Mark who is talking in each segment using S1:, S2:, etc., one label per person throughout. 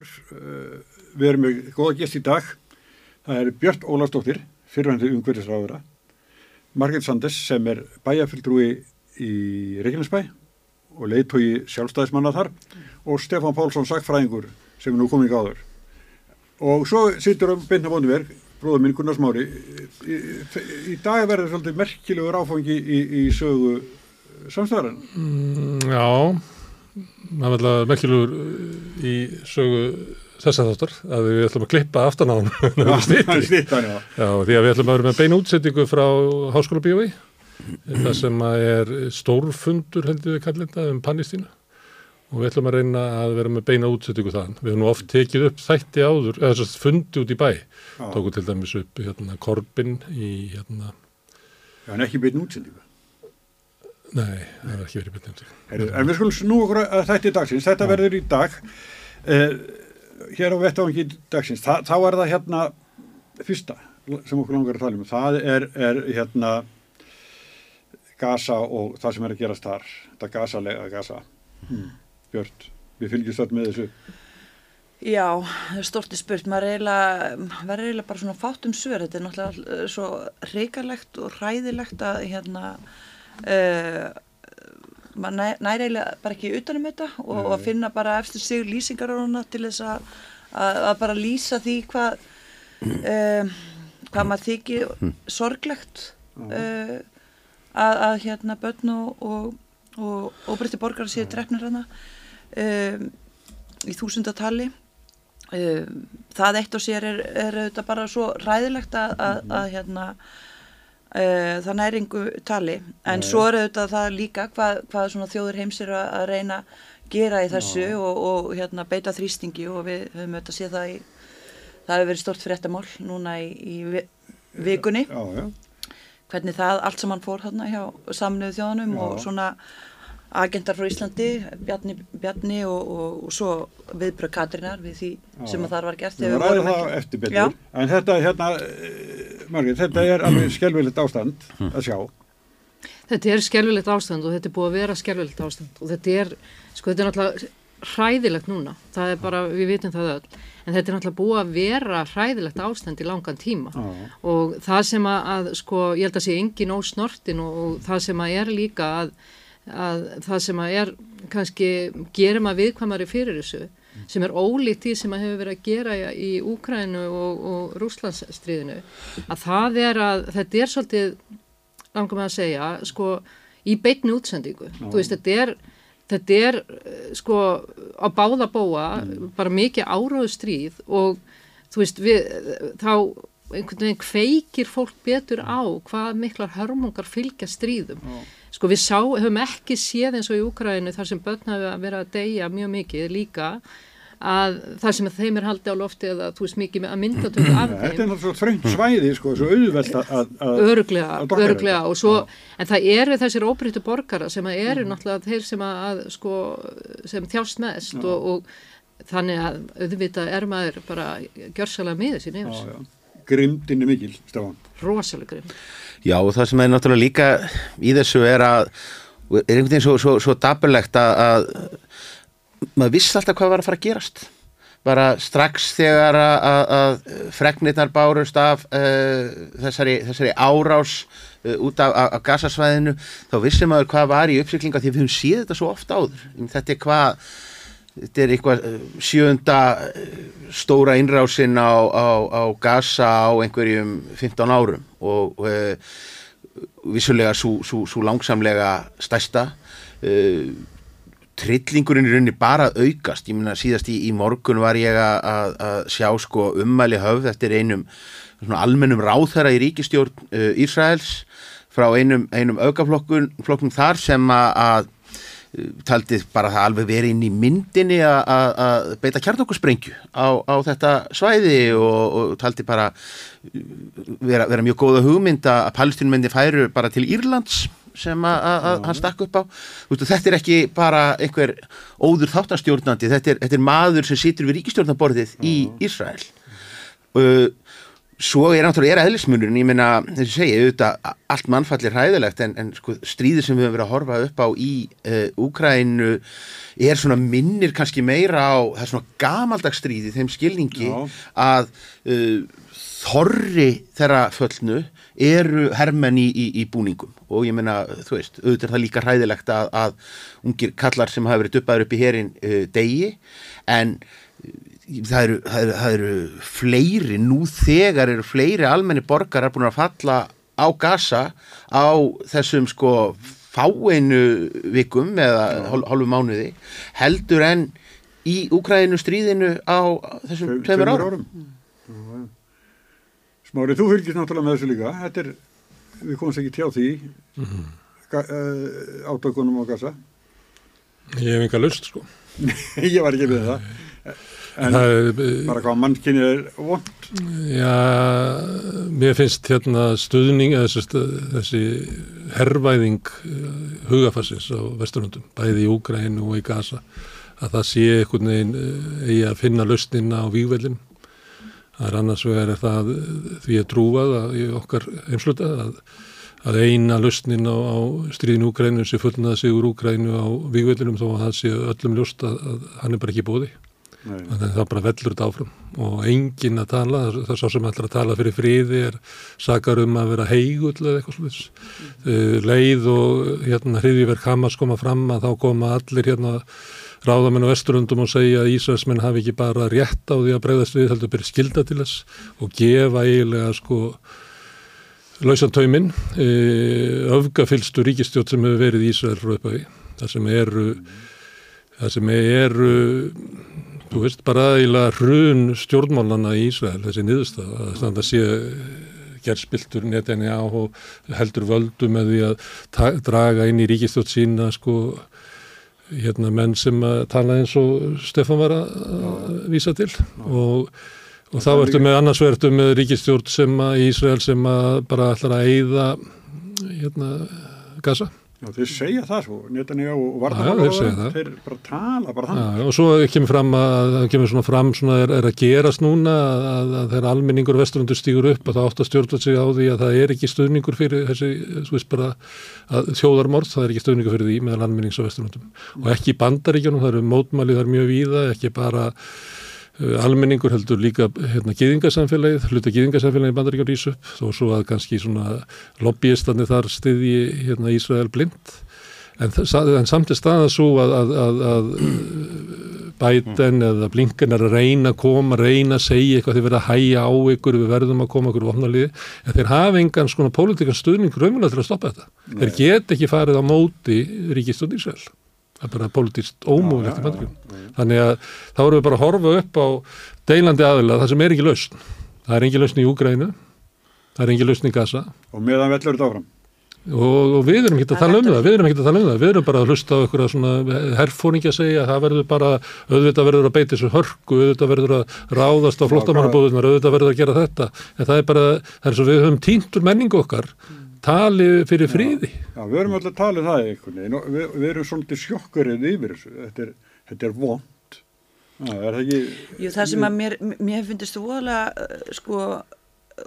S1: Uh, við erum með góða gest í dag. Það er Björn Ólastóttir, fyrirvændi umhverfisráðura, Margit Sandes sem er bæjarfyldrúi í Reykjanesbæ og leiðtói sjálfstæðismanna þar og Stefán Pálsson Sackfræðingur sem er nú komið í gáður. Og svo sittur um Beinna Bóndiverk, bróður minn Gunnar Smári. Í, í dag verður svolítið merkilegur áfangi í, í sögu samstæðarinn.
S2: Mm, já, það er alltaf merkilegur í sögu þess að þáttar að við ætlum að klippa aftan á hann. Því að við ætlum að vera með beina útsettingu frá Háskóla Bíói það sem að er stórfundur heldur við þetta um Pannistína og við ætlum að reyna að vera með beina útsettingu þaðan. Við höfum nú oft tekið upp þætti áður, eða þess að fundi út í bæ. Tóku til dæmis upp hérna Korbin í hérna
S1: Já, en ekki beina útsendingu.
S2: Nei, það er ekki verið útsettingu.
S1: En við skulum snú okkur að þætti dagsins. Þetta
S2: Já.
S1: verður í dag. Eh, hér á vettavangi dagsins. Þa, þá er það hérna fyrsta sem okkur langar að tala um. Það er, er hérna Gaza og það sem er að gerast þar. Þetta Gaza-lega Gaza. Hmm. Björn, við fylgjumst öll með þessu.
S3: Já, það er stortið spurt, maður er eiginlega, er bara svona fátt um svör, þetta er náttúrulega eh, svo hrikalegt og hræðilegt að hérna, uh, maður næ, næri eiginlega bara ekki utanum þetta og, og að finna bara eftir sig lýsingar á hana til þess að, að, bara lýsa því hvað, uh, hvað maður þykir sorglegt uh, að, að hérna börn og, og, og óbreytti borgar séu drefnir hana um, í þúsundatali. Um, það eitt og sér er, er auðvitað bara svo ræðilegt að, að, að hérna það næringu tali en svo er auðvitað það líka hvað, hvað svona þjóður heims er að, að reyna að gera í þessu og, og hérna beita þrýstingi og við höfum auðvitað séð það í það hefur verið stort fréttamál núna í, í vi- vikunni
S1: Já, já.
S3: hvernig það allt saman fór þarna hjá samnöðu þjóðanum
S1: Já.
S3: og svona agentar frá Íslandi, Bjarni, Bjarni og, og, og svo viðbröð Katrínar við því sem að þar var gert
S1: Við
S3: þegar
S1: ræðum það eftir
S3: Já.
S1: betur. En þetta, hérna, eh, Margrét, þetta er alveg skelvilegt ástand að sjá.
S4: Þetta er skelvilegt ástand og þetta er búið að vera skelvilegt ástand og þetta er, sko þetta er náttúrulega hræðilegt núna, það er bara, við vitum það öll, en þetta er náttúrulega búið að vera hræðilegt ástand í langan tíma
S1: Já.
S4: og það sem að, að sko, ég held að sé engin ósnortin og, og það sem að er líka að, að það sem að er kannski gerir maður viðkvæmari fyrir þessu sem er ólíkt því sem að hefur verið að gera í Úkrænu og, og Rúslandsstríðinu að það er að þetta er svolítið langar með að segja, sko, í beinni útsendingu. Þú veist, þetta er, þetta er, sko, á báða bóa, bara mikið áráðu stríð og, þú veist, við, þá einhvern veginn kveikir fólk betur á hvað miklar hörmungar fylgja stríðum. Sko, við sá, höfum ekki séð eins og í Úkrænu þar sem börn hafa verið að deyja mjög mikið líka að það sem þeim er haldið á lofti eða þú veist mikið með að myndatöku af
S1: Þetta er
S4: þeim
S1: náttúrulega þröngt svæði, sko, svo auðvelt að...
S4: öruglega
S1: þetta.
S4: og svo, en það eru þessir óbreyttu borgara sem að eru náttúrulega þeir sem að, sko, sem þjást mest og, og þannig að auðvitað er maður bara gjörsalega miður sín yfir
S1: Já,
S4: þessu.
S1: já. Grimdin er mikil, Stefán.
S4: rosalega grimm.
S5: Já og það sem er náttúrulega líka í þessu er að er einhvern veginn svo, svo, svo dapurlegt að, að maður vissi alltaf hvað var að fara að gerast. Bara strax þegar að, að, að fregnirnar bárust af uh, þessari, þessari árás uh, út af, af, gasasvæðinu þá vissi maður hvað var í uppsiklinga því við höfum séð þetta svo oft áður. Þetta er hvað þetta er eitthvað uh, sjöunda uh, stóra innrásin á, á, á gasa á einhverjum 15 árum og uh, vissulega svo langsamlega stærsta uh, trillingurinn í rauninni bara aukast. Ég meina síðast í, í morgun var ég að, sjá sko ummæli höfð eftir einum almennum ráðherra í ríkistjórn uh, Ísraels frá einum, einum aukaflokkun þar sem að, að uh, taldi bara það alveg verið inn í myndinni að- beita kjarnokkursprengju á, á þetta svæði og, og taldi bara uh, vera, vera mjög góða hugmynd að palestinmenni færu bara til Írlands sem að, hann stakk upp á. Og þetta er ekki bara einhver óður þáttastjórnandi, þetta er, þetta er maður sem situr við ríkistjórnaborðið í Ísrael. Uh, svo er náttúrulega er eðlismunurinn, ég meina þess að segja, auðvitað allt mannfall er hræðilegt en, en sko stríði sem við höfum verið að horfa upp á í uh, Úkrænu er svona minnir kannski meira á það er svona gamaldagsstríði þeim skilningi
S1: Já.
S5: að uh, þorri þeirra föllnu eru hermenn í, í, í búningum og ég meina, þú veist, auðvitað er það líka hræðilegt að, að ungir kallar sem hafa verið duppaður upp í herin uh, degi en það eru, það, eru, það eru fleiri, nú þegar eru fleiri almenni borgarar búin að falla á gasa á þessum sko fáeinu vikum eða hál, hálfu mánuði heldur en í Úkræðinu stríðinu á þessum
S1: Tve-
S5: tveimur árum.
S1: árum. Smári, þú fylgist náttúrulega með þessu líka. Þetta er, við komumst ekki tjá því, mm. -hmm. átökunum á gasa.
S2: Ég hef enga lust, sko.
S1: ég var ekki við það. En
S2: Það er, eh,
S1: bara hvað mannkinni er vond.
S2: Já, mér finnst hérna stuðning, eða þessi, þessi herrvæðing eh, hugafarsins á Vesturlundum, bæði í Úgrænu og í Gaza, að það sé einhvern veginn eh, eigi að finna lausnina á vígveldin. Það er annars vegar er það eh, því að trúað að í okkar heimsluta að, að eina lausnin á, á stríðin Úgrænu sé fullnað sigur Úgrænu á vígveldinum þó að það sé öllum ljóst að, að hann er bara ekki búið. Þannig að það bara vellur þetta áfram og enginn að tala, það er svo sem ætlar að tala fyrir friði er sakar um að vera heigull eða eitthvað slúðis. Leið og hérna hriðiverk Hamas koma fram að þá koma allir hérna ráðamenn á vesturundum og segja að Ísraelsmenn hafi ekki bara rétt á því að bregðast við heldur byrja skilda til þess og gefa eiginlega sko lausan tauminn e, öfgafylstu ríkistjótt sem hefur verið Ísrael frá upphagi. Það sem eru það sem eru þú veist bara eiginlega hrun stjórnmálana í Ísrael, þessi niðurstað að standa sé gerðspiltur netinni á og heldur völdu með því að draga inn í ríkistjótt sína sko hérna menn sem að tala eins og Stefán var að vísa til. Og, og þá ertu með annars verður með ríkistjórn sem að Ísrael sem að bara ætlar að eyða hérna Gaza
S1: Já, þeir segja það svo, Netanyahu og Varnarmála
S2: þeir það.
S1: bara tala bara þannig.
S2: Já, og svo kemur fram að, að kemur svona fram svona er, er að gerast núna að, að þegar almenningur vesturlundur stýgur upp að það átt að stjórna sig á því að það er ekki stuðningur fyrir þessi, þú veist bara að þjóðarmort, það er ekki stuðningur fyrir því meðal almennings á vesturlundum og ekki bandaríkjunum, það eru mótmælið þar mjög víða, ekki bara almenningur heldur líka hérna gýðingasamfélagið, hluta gýðingasamfélagið bandaríkjur rís upp, þó svo að kannski svona lobbyistandi þar stiði hérna Ísrael blind en, en samt er staða svo að, að, að, að Biden eða Blinken er að reyna að koma, reyna að segja eitthvað þeir verða að hæja á ykkur, við verðum að koma ykkur vopnaliði, en þeir hafa engan svona pólitíkan stuðning raunverulega til að stoppa þetta. Þeir get ekki farið á móti ríkistjóð Ísrael. Það er bara pólitíst ómúlegt í bandaríkjum. Þannig að þá erum við bara að horfa upp á deilandi aðila það sem er ekki lausn. Það er ekki lausn í Úgrænu, það er ekki lausn í Gaza.
S1: Og meðan vellur þetta áfram.
S2: og, og við erum ekki að tala um það við erum ekki að tala um það, við erum bara að hlusta á einhverja svona herfóringi að segja að það verður bara auðvitað verður að beita þessu hörku auðvitað verður að ráðast á flottamannabúðunar auðvitað verður að gera þetta. En það er bara, það er tali fyrir friði
S1: Já, við erum alltaf að tala um það einhvern veginn og við, við erum svolítið sjokkurinn yfir þessu. Þetta er, þetta er vond. Já, er það ekki...
S3: Jú, það sem að mér, mér finnst þú uh, sko,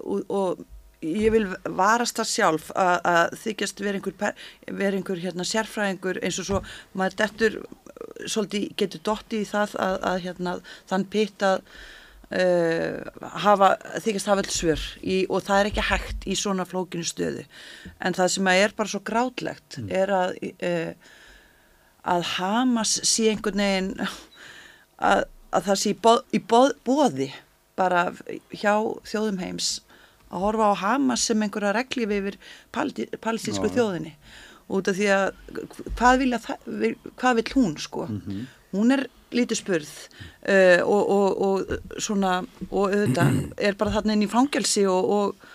S3: og, og ég vil varast það sjálf að, að þykjast vera einhver, vera einhver hérna, sérfræðingur eins og svo maður dettur, uh, svolítið getur dotti í það að, að hérna, þann pitt að hafa, þykjast hafa öll svör í, og það er ekki hægt í svona flókinu stöðu. En það sem er bara svo grátlegt er að uh, að Hamas sé einhvern veginn að, að það sé í, boð, í boð, boði bara hjá þjóðum heims að horfa á Hamas sem einhverja reglif yfir
S1: Já.
S3: þjóðinni út af því að hvað, vilja, það- hvað vil hún sko hún er lítið spurð uh, og, og, og svona og auðvitað er bara þarna inn í fangelsi og, og,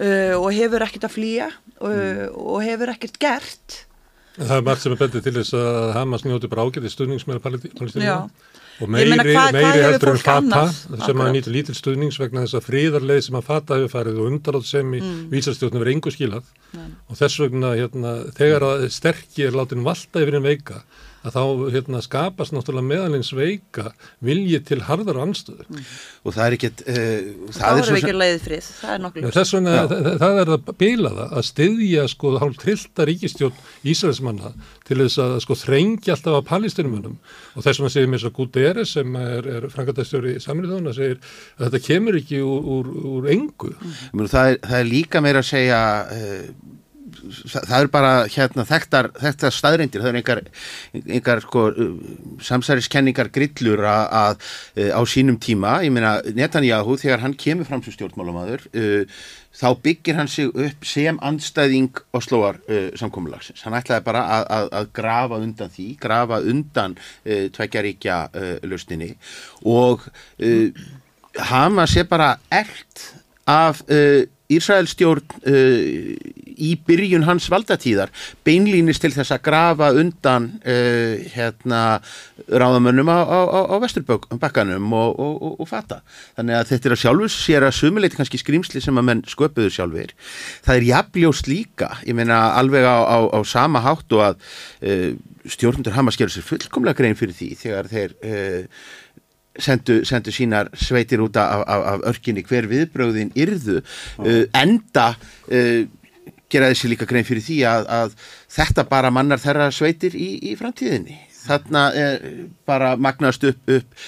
S3: uh, og hefur ekkert að flýja og, og hefur ekkert gert.
S2: Það er margt sem er bendið til þess að Hamas njóti bara ágæti stuðnings með palestínu. Og meiri,
S3: hvað
S2: meiri
S3: hefur
S2: heldur en Fata sem að nýta lítil stuðnings vegna þess að fríðarleið sem að Fata hefur farið og undarátt sem í mm. vísarstjórnum verið engu skilað. Og þess vegna hérna, þegar að sterkir er látin valda yfir en veika að þá hérna, skapast náttúrulega meðalins veika vilji til harðar anstöðu.
S5: og það er ekkert uh,
S3: þá
S5: það er
S3: við
S5: sem
S3: ekki leiðið frið, það er nokkuð
S2: Þess vegna, það, það er það bílaða að styðja sko hálf trillta ríkistjórn Ísraelsmanna til þess að sko þrengja alltaf að palestinumönum og þess vegna segir mér svo Guterres sem er, er frangatastjóri saminnið þóna segir að þetta kemur ekki úr, úr, úr engu.
S5: Ég meina, það, er, það er líka meira að segja uh, það, er bara hérna þekktar, þekktar staðreindir, það er einhver, einhver sko, uh, samsæriskenningar grillur að, að uh, á sínum tíma, ég meina Netanyahu þegar hann kemur fram sem stjórnmálamaður uh, þá byggir hann sig upp sem andstæðing og slóar uh, samkomulagsins. Hann ætlaði bara að, að, að grafa undan því, grafa undan uh, tveggjaríkja uh, lausninni. Og Hamas er bara eld af uh, Ísraelstjórn uh, í byrjun hans valdatíðar beinlýnist til þess að grafa undan uh, hérna ráðamönnum á, á, á, vesturbakkanum og, og, og, og fata. Þannig að þetta er að sjálfur sér að sumuleiti kannski skrýmsli sem að menn sköpuður sjálfur. Það er jafnljós líka, ég meina alveg á, á, sama hátt og að uh, stjórnundur Hamas gerur sér fullkomlega grein fyrir því þegar þeir sendu, sendu sínar sveitir út af, af, af örkinni hver viðbröðin yrðu. Uh, enda uh, gera þessi líka grein fyrir því að, að þetta bara mannar þeirra sveitir í, í framtíðinni. Þarna er bara magnast upp, upp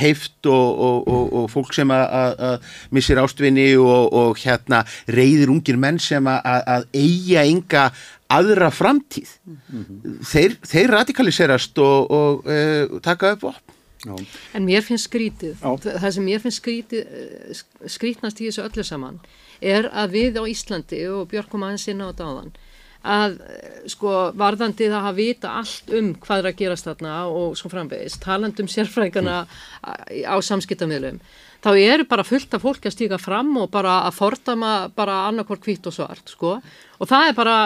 S5: heift og, og, og, og fólk sem að- missir ástvinni og, og hérna reyðir ungir menn sem að, eiga enga aðra framtíð. Þeir, þeir radikaliserast og, og uh, taka upp vopn
S1: Já.
S4: En mér finnst skrítið,
S1: Já.
S4: það sem mér finnst skrítið, eh, sk- skrítnast í þessu öllu saman er að við á Íslandi og Björk kom aðeins inn á þetta áðan að eh, sko varðandi það að vita allt um hvað er að gerast þarna og svo framvegis, talandum sérfrækana á samskiptamöðlum þá eru bara fullt af fólki að stíka fram og bara að fordama bara annarkvort hvít og svart sko og það er bara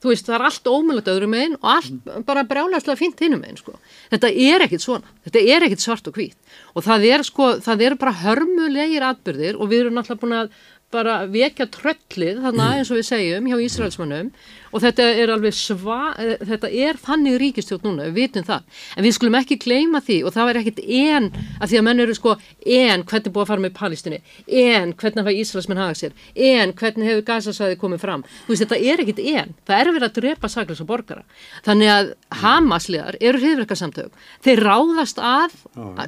S4: þú veist, það er allt ómulagt öðrum meginn og allt bara brjálæslega fínt hinnum meginn, sko. Þetta er ekkit svona, þetta er ekkit svart og hvít og það er sko, það er bara hörmulegir atbyrðir og við erum náttúrulega búin að bara vekja tröllið þannig eins og við segjum hjá Ísraelsmannum og þetta er alveg sva, eh, þetta er þannig ríkistjótt núna, við vitum það. En við skulum ekki gleyma því og það er ekkit en, að því að menn eru sko en hvernig búið að fara með Palestínu? En hvernig hafa Ísraelsmenn haga sér? En hvernig hefur Gazasæði komið fram? Þú veist, þetta er ekkit en, það er verið að drepa saklösa borgara, þannig að Hamasliðar eru hriðverkasamtök þeir ráðast að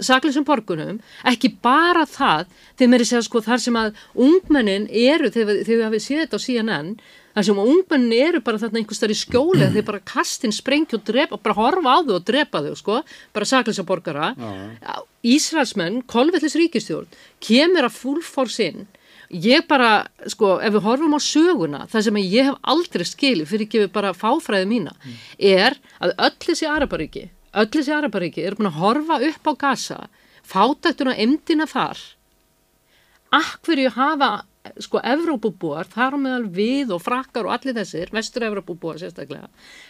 S4: saklösum borgunum, ekki bara það þeir meiri segja sko þar sem að ungmennin eru, þegar þegar við þar sem ungmennin eru bara þarna einhvers þar í skjóli þeir bara kastin sprengju og drepa bara horfa á þau og drepa þau sko bara saklösa borgara. Ísraelsmenn, kolvillis ríkistjórn kemur að full force inn. Ég bara, sko, ef við horfum á söguna, það sem ég hef aldrei skilið fyrir ekki við bara fáfræði mína er að öll þessi Araparíki öll þessi Araparíki eru búin að horfa upp á Gaza fátæktuna emdina þar. Akkurju hafa sko Evrópubúar, þar meðal við og frakkar og allir þessir, vestur Evrópubúar sérstaklega,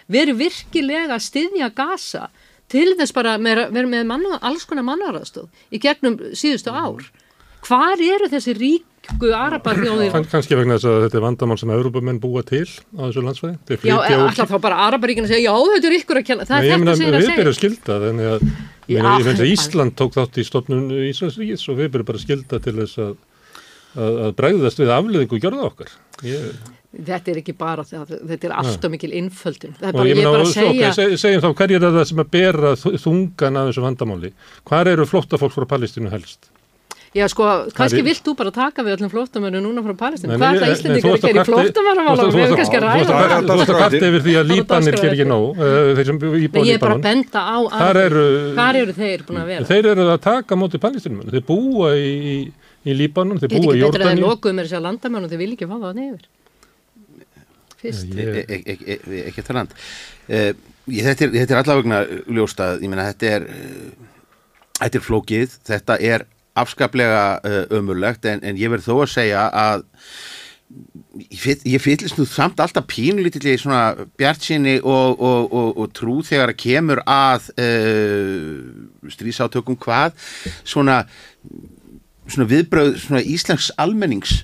S4: verið virkilega að styðja Gaza til þess bara með, verið með manna, alls konar mannaraðstóð í gegnum síðustu ár. Hvar eru þessi ríku arabarþjóðir?
S2: Kann, kannski vegna þess að þetta er vandamál sem Európamenn búa til á þessu landsvæði. Þeir
S4: Já, alltaf þá bara arabaríkina að segja, já, þetta er ykkur að kenna. Það
S2: Nei,
S4: er þetta sem ég er að
S2: við
S4: segja.
S2: byrjum skilda þannig að ég meina,
S4: Já,
S2: ég meina,
S4: en-
S2: Ísland tók þátt í stofnun Íslandsríkis og við byrjum bara skilda til þess að, að, að bregðast við afleðingu gjörða okkar. Ég,
S4: Þetta er ekki bara það, þetta er alltaf mikil innföldun. Það er bara,
S2: ég
S4: ég er bara að segja,
S2: seg, segjum þá, hverjir er það sem að bera þu- þungan af þessu vandamáli? Hvar eru flóttafólk frá Palestínu helst?
S4: já sko, kannski
S2: er-
S4: vilt þú bara taka við öllum flóttamönu núna frá Palestínu. Hvað
S2: nei,
S4: ætla
S2: nei,
S4: Íslendingar
S2: þú
S4: að
S2: varst
S4: gera í
S2: að varst-
S4: Við hefum kannski að ræða
S2: að
S4: það.
S2: þú varst að kvarta yfir því að
S4: Það
S2: Líbanir ger ekki nóg, eh, þeir sem íbúa
S4: Nei, ég er bara að
S2: Líbanon.
S4: benda á að, hvar eru þeir búin að vera?
S2: Þeir eru að taka á móti palestinum. Þeir búa í, í, Líbanon, þeir búa í
S4: ekki betra að þeir lokuðu mér sér landamæn og þeir vil ekki fá það nefnir. Fyrst.
S2: Ég-
S5: e- e- e- e- ekki þetta, er, þetta er allavegna ljóstað, ég meina þetta er uh, þetta er flókið, þetta er afskaplega uh, ömurlegt en, en ég verð þó að segja að ég fyll- ég fyllist nú samt alltaf pínlítill í svona bjartsinni og, og, og, og trú þegar að kemur að uh, strísátökum hvað svona, svona viðbröð svona íslensk almennings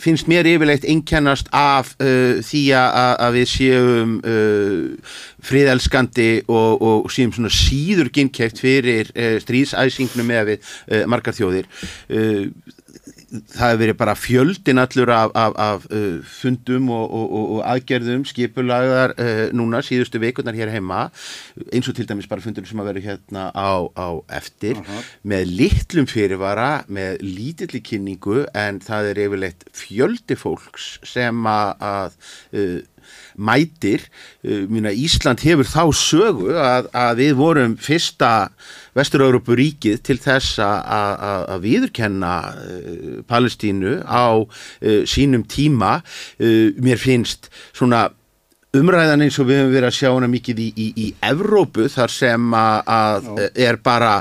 S5: finnst mér yfirleitt einkennast af uh, því að, við séum uh, friðelskandi og, og séum svona síður ginnkæft fyrir uh, stríðsæsingnum með við uh, margar þjóðir. Uh, það hefur verið bara fjöldin allur af, af, af uh, fundum og, og, og, og aðgerðum skipulagðar uh, núna síðustu vikunar hér heima eins og til dæmis bara fundur sem að vera hérna á, á eftir
S1: Aha.
S5: með litlum fyrirvara, með lítilli kynningu en það er yfirleitt fjöldi fólks sem að, að uh, mætir. Uh, Mína, Ísland hefur þá sögu að, að við vorum fyrsta Vestur-Európu ríkið til þess að, viðurkenna uh, Palestínu á uh, sínum tíma. Mér finnst svona umræðan eins og við höfum verið að sjá hana mikið í, í, í Evrópu þar sem að, er bara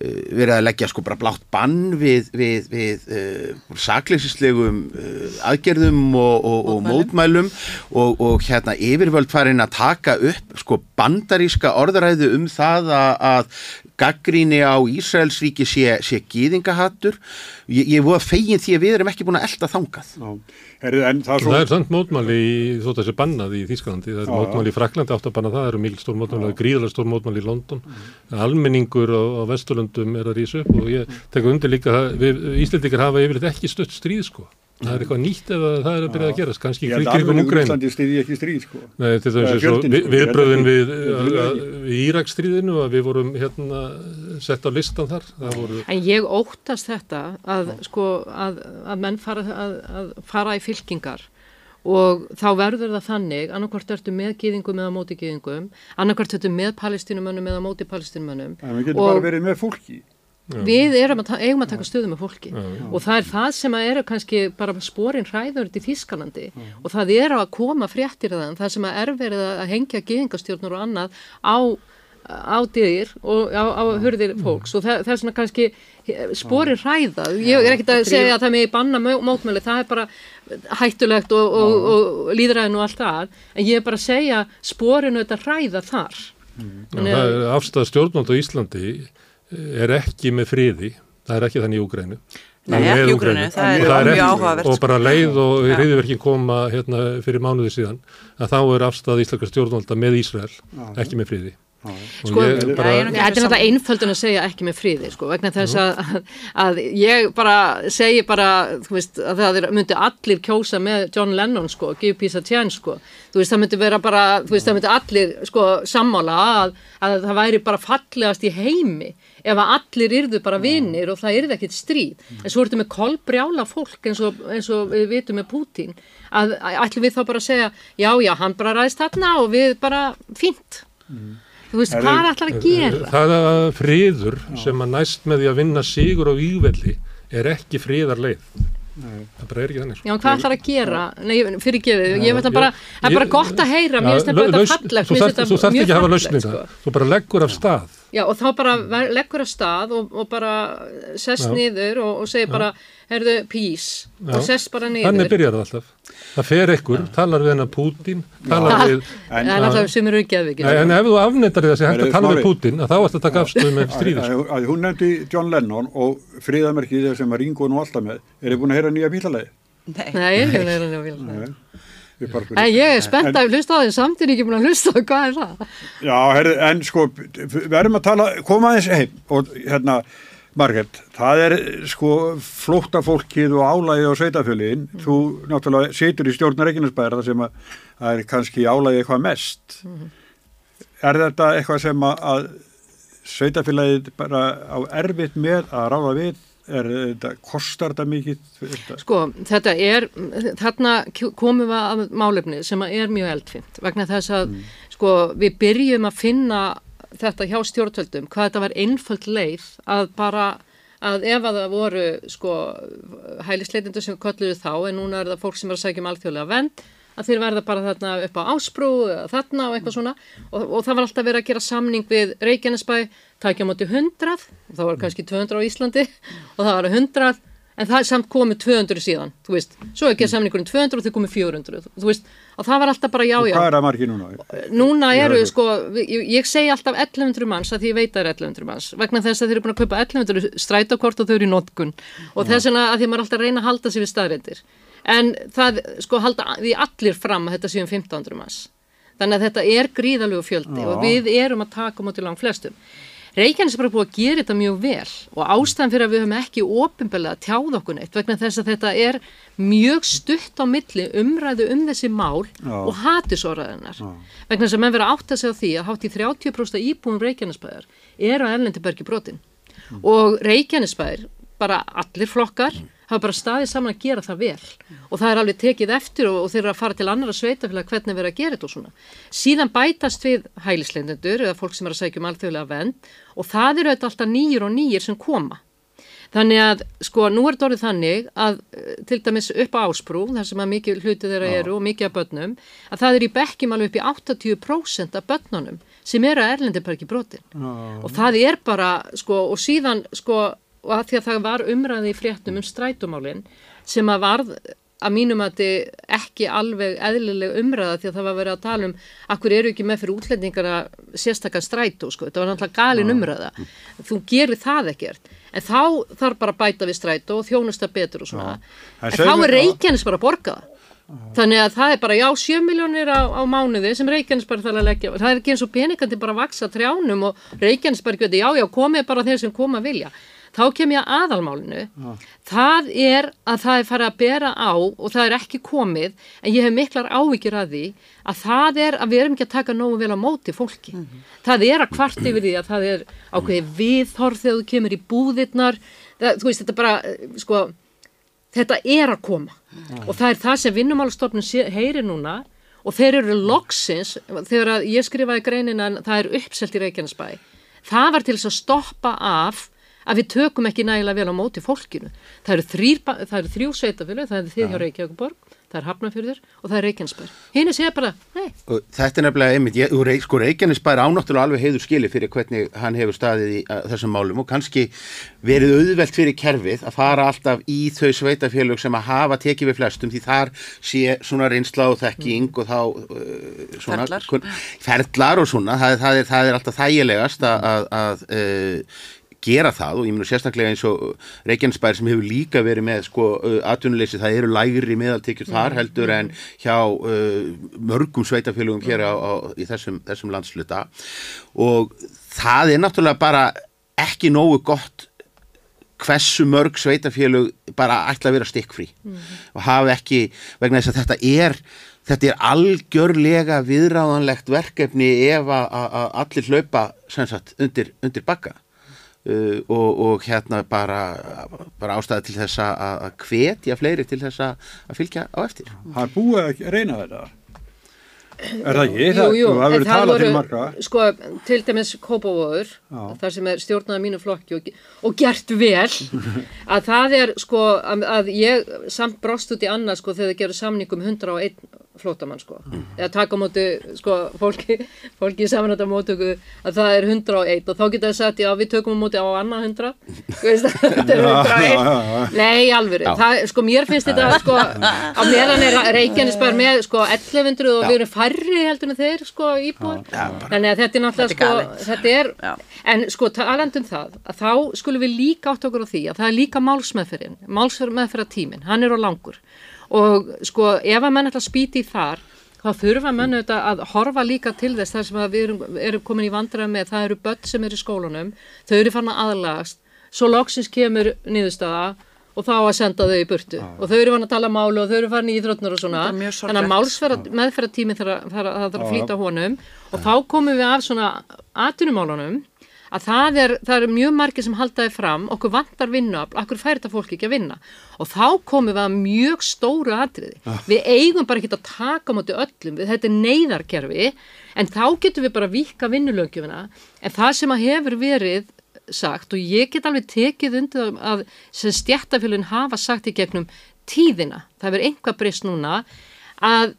S5: verið að leggja sko bara blátt bann við, við, við uh, sakleysislegum uh, aðgerðum og, og, og mótmælum og, og hérna yfirvöld farin að taka upp sko bandaríska orðræðu um það að, að gaggríni á Ísraelsríki sé, sé gýðingahattur ég, ég voru fegin því að við erum ekki búin að elda þangað.
S1: Já, en það er svo...
S2: Það er samt mótmáli í þótt að sé bannað í Þýskalandi, það er
S1: Já,
S2: mótmáli í Fraklandi átt að banna það, það eru mikil stór mótmáli, það er gríðalega stór mótmáli í London, almenningur á, á Vesturlundum er að rísa upp og ég tek undir líka að við, Íslendingar hafa yfirleitt ekki stutt stríð sko, það er eitthvað nýtt ef að það er að byrja að gerast, kannski
S1: að
S2: kringum
S1: almenningur í
S2: Úgræn.
S1: Íslandi stiði ekki stríð, sko.
S2: Nei, til
S1: Það er
S2: þess að
S1: sko.
S2: viðbröðin
S1: Ég
S2: við,
S1: að-
S2: að- að- í Íraksstríðinu að við vorum hérna sett á listan þar, það voru
S4: En ég óttast þetta að, sko, að, að menn fara, að, að fara í fylkingar og þá verður það þannig annarkvort ertu með gýðingum eða móti gýðingum annarkvort ertu með palestinumönnum eða móti palestinumönnum
S1: En við getum
S4: Og-
S1: bara verið með fólki.
S4: Við erum að, eigum að taka stöðu með fólki.
S2: Já, já.
S4: og það er það sem að eru kannski bara sporin hræður í Þískalandi og það er að koma fréttir þann það sem að er verið að hengja geðingastjórnur og annað á á dyr og á, á hurðir fólks. Og það, það er svona kannski sporin hræða, ég er ekkert að segja að það með banna mó- mótmæli, það er bara hættulegt og, og, og líðræðin og allt það, en ég er bara að segja sporinu þetta hræða þar.
S2: Já,
S4: Þannig
S2: það
S4: að-
S2: er afstæða stjórnvald á Íslandi er ekki með friði, það er ekki þannig í Úgrænu.
S3: Nei,
S2: Það er
S3: ekki Úkraínu,
S2: Úkraínu.
S3: það er
S2: Og
S3: mjög áhugavert,
S2: Og bara leið og
S3: Já.
S2: hriðiverkin koma hérna fyrir mánuði síðan, að þá er afstæða íslenska stjórnvalda með Ísrael, ekki með friði.
S4: Sko,
S2: bara,
S3: ég er
S4: er náttúrulega einföldun að segja ekki með friði sko, vegna þess að, að, að ég bara segi bara þú veist, að það er, myndi allir kjósa með John Lennon sko, give peace a chance sko. þú veist það myndi vera bara þú veist það myndi allir sko, sammála að, að það væri bara fallegast í heimi ef að allir yrðu bara vinnir og það yrði ekkit stríð. En svo ertu með kolbrjála fólk eins og, eins og við vitum með Putin að ætlum við þá bara að segja já já hann bara ræðist þarna og við bara fínt þú veist hvað er allar að gera
S2: það að friður sem að næst með því að vinna sigur á vývelli er ekki friðarleið. Það bara er ekki þannig.
S4: Já, en hvað ætlar að gera? Nei, fyrir gefið, ég veit að bara, það er bara gott að heyra, mér finnst þetta bara fallegt,
S2: Þú
S4: mér finnst
S2: þú
S4: þetta mjög
S2: ekki að hafa
S4: fallegt,
S2: lausnina,
S4: sko.
S2: þú bara leggur af stað.
S4: Já, og þá bara leggur að stað og, og bara sest
S2: Já.
S4: niður og, og segir bara, herðu, peace,
S2: Já.
S4: og sest bara niður.
S2: Þannig byrjar það alltaf. Það fer ykkur, talar við hennar Pútín, talar við...
S1: En-
S4: sem eru ekki
S2: en ef þú afnettar því að hægt að tala við að þá ætti að taka afstöðu með
S1: Að,
S2: stríðis.
S1: að, að hún nefndi John Lennon og friðamerkið sem að Ringo nú alltaf með, er þið búin að heyra nýja bílalegi?
S3: Nei.
S4: Nei, ég að það.
S1: Ég bara spyr.
S4: En ég er spennt að hlusta á því, samt er ég ekki búin að hlusta á hvað er það.
S1: Já, herri, en sko, við erum að tala, koma aðeins heim og hérna, Margret, það er sko flótta fólkið og álægi á sveitafjöliðin, þú náttúrulega situr í stjórnar Reykjanesbæðar þar sem að það er kannski álægi eitthvað mest. Er þetta eitthvað sem að, að sveitafélagið bara á erfitt með að ráða við? Er þetta, kostar þetta mikið?
S4: Sko, þetta er, þarna komum við að málefni sem að er mjög eldfimt vegna þess að sko, við byrjum að finna þetta hjá stjórnvöldum, hvað þetta var einföld leið að bara að ef að það voru sko hælisleitindur sem kölluðu þá en núna er það fólk sem er að segja um alþjóðlega vend að þeir verða bara þarna upp á ásprú þarna og eitthvað svona. Og, og það var alltaf verið að gera samning við Reykjanesbæ takja á móti 100 og það var kannski 200 á Íslandi og það var 100 en það samt komið 200 síðan þú veist, svo ekki samningurinn 200 og þau komið 400 þú veist, og það var alltaf bara já
S1: Og hvað er það margir núna?
S4: núna eru sko, ég, ég segi alltaf 1100 manns að því ég veit að það er 1100 manns. Vegna þess að þeir eru búin að kaupa 1100 strætókort og þau eru í notkun. Og þess vegna að því maður er alltaf að reyna að halda sig við staðreindir en það sko halda því allir fram að þetta séum 1500 manns. Þannig að þetta er gríðalegu fjöldi
S1: Já.
S4: og við erum að taka móti langt flestum Reykjanes er bara búið að gera þetta mjög vel og ástæðan fyrir að við höfum ekki ofinbelega tjáð okkur neitt vegna þess að þetta er mjög stutt á milli umræðu um þessi mál
S1: Já.
S4: og hatisóraðinnar vegna þess að menn vera átt að segja því að hátt í 30% af íbúum Reykjanesbæðar eru að erlendibergi brotin. Og Reykjanesbæðar, bara allir flokkar hafa bara staðið saman að gera það vel og það er alveg tekið eftir og, og þeir eru að fara til annara sveitafélag hvernig vera að gera þetta og svona. Síðan bætast við hælislendendur eða fólk sem er að sækja um alþjóðlega vend og það eru þetta alltaf nýjir og nýjir sem koma. Þannig að sko nú er þetta orðið þannig að eh, til dæmis upp á ásprú þar sem að mikið hluti þeirra eru og mikið af börnum að það er í bekkjum alveg upp í 80% af börnunum sem eru að erlendiparki brotin og það er bara sko og síðan sko og að því að það var umræði í fréttum um strætumálin sem að varð að mínum að þetta ekki alveg eðlileg umræða því að það var verið að tala um akkur eru ekki með fyrir útlendingara sérstakar strætó sko, þetta var náttúrulega galin umræða. Þú gerir það ekkert. En þá þarf bara að bæta við strætó og þjónusta betur og svona. En þá er Reykjanes bara að borga þannig að það er bara já 7 miljónir á, á mánuði sem Reykjanes bara þarf að leggja það er ekki eins og peningandi bara að vaksa trjánum og Reykjanes bara ekki já já komið bara þeir sem koma vilja þá kem ég að aðalmálinu. Það er að það er farið að bera á og það er ekki komið en ég hef miklar áhyggjur að því að það er að við erum ekki að taka nógu vel á móti fólki. Það er að kvart yfir því að það er ákveði viðhorf þegar þú kemur í búðirnar. Það, þú veist þetta bara eh, sko þetta er að koma. Og það er það sem vinnumálastofnun heyri núna. Og þeir eru loksins þegar að ég skrifaði greinina en það er uppselt í Reykjanesbæ. Það var til þess að stoppa af að við tökum ekki nægilega vel á móti fólkinu. Það eru, þrýr, það eru þrjú sveitafjölu það er þið hjá Reykjavíkuborg, það er Hafnarfjörður og það er Reykjanesbæ hinn er segja bara, nei,
S5: þetta er nefnilega einmitt, ég, sko Reykjanesbær ánáttúrulega alveg heiður skili fyrir hvernig hann hefur staðið í þessum málum og kannski verið auðvelt fyrir kerfið að fara alltaf í þau sveitafélög sem að hafa tekið við flestum því þar sé svona reynsla og þekking og þá uh, svona,
S3: Ferlar.
S5: kun, ferlar og svona, það, það, er, það er alltaf þægilegast að, að, að uh, gera það og ég minn sérstaklega eins og Reykjanesbær sem hefur líka verið með sko uh, atvinnuleysi, það eru lægri meðaltekjur þar heldur en hjá uh, mörgum sveitafélugum hér á, á, í þessum, þessum landsluta og það er náttúrulega bara ekki nógu gott hversu mörg sveitafélug bara ætla að vera stikkfrí og hafa ekki, vegna þess að þetta er þetta er algjörlega viðráðanlegt verkefni ef að, allir hlaupa sagt, undir, undir bakka uh, og, og hérna bara, bara ástæða til þess að, að hvetja fleiri til þess að, fylgja á eftir
S1: Það er búið að reyna þetta. Er það ekki?
S4: Jú,
S1: það,
S4: jú,
S1: það
S4: en
S1: til marga.
S4: sko, til dæmis Kópavóður, þar sem er stjórnað mínu flokki og, og gert vel, að það er sko, að, að ég samt brost út í annað sko þegar þið gerur samningum 101 flótamann sko, eða taka á móti sko fólki, fólki í samanrætta mótöku að það er 101 og þá geta þið sagt, já við tökum á móti á annað 100, Þú veist, þetta er 101, nei alveg, það, sko mér finnst þetta sko, á meðan er Reykjanesbær með sko 1100 og við erum færri heldur en þeir sko íbúar. Þannig að þetta er náttúrulega
S3: Þetta er
S4: sko
S3: galið.
S4: þetta er,
S3: Já.
S4: en sko talandum það að þá skulum við líka átt okkur á því að það er líka málsmeðferðin, málsmeðferða tímin hann er á langur og sko ef að menn ætla að spýti þar þá þurfa menn auðvitað að horfa líka til þess þar sem að við erum, erum komin í vandræða með. Það eru börn sem eru í skólunum þau eru fann að aðlagast. Svo loksins kemur niðurstaða og þá að senda þau í burtu. Og þau eru fann að tala málu og þau eru fann í íþrótnur og svona. Þannig að málsferða meðferðartími þarf að- að þarf að flýta honum. Og þá komum við af svona atunumálunum að það er, það er mjög margir sem haldaði fram, okkur vantar vinnuafl, okkur færi þetta fólk ekki að vinna? Og þá komum við að mjög stóru atriði. Við eigum bara ekki að taka á móti öllum, við, þetta er neyðarkerfi en þá getum við bara vika vinnulöngjöfina en það sem að hefur verið sagt og ég get alveg tekið undir að sem stjættafélun hafa sagt í gegnum tíðina, það verður einhvað breyst núna að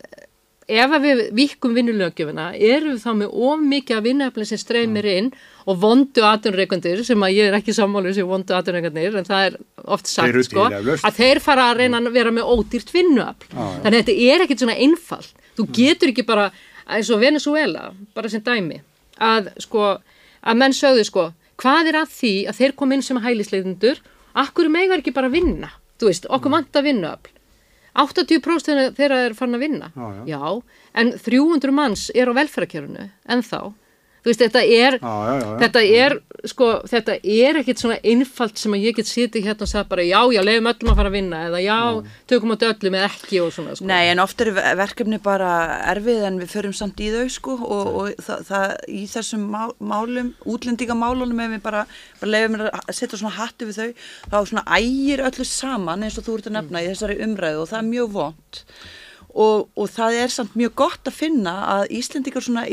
S4: ef að við vikum vinnulöggjöfuna erum við þá með of mikið að vinnuefni sem streymir inn og vondu atunreikundir sem að ég er ekki sammálu sem vondu atunreikundir en það er oft sagt sko að þeir fara að reyna að vera með ódýrt vinnuafl. Þannig að þetta er ekkit svona einfalt. Þú getur ekki bara eins og Venezuela bara sem dæmi að sko að menn sögðu sko hvað er að því að þeir kom inn sem hælisleitundur akkur megar ekki bara vinna? Þú veist, okkur vantar vinnuafl. 80% þeirra er fann að vinna.
S1: Já, já.
S4: en 300 manns er á velferðarkerfinu en þá. Þú veist, þetta er,
S1: Já, já, já, já.
S4: þetta er, sko, þetta er ekkit svona einfalt sem að ég get sitið hérna og sagði bara já, já, leiðum öllum að fara að vinna eða já, tökum á öllum eða ekki og svona, sko.
S3: Nei, en oft eru verkefni bara erfið en við förum samt í þau sko og, og það, það í þessum má, málum, útlendingamálunum ef við bara, bara leiðum mér að setja svona hattu við þau, þá svona ægir öllu saman eins og þú ert að nefna í þessari umræðu og það er mjög vond og, og það er samt mjög gott að finna að Íslendingar svona,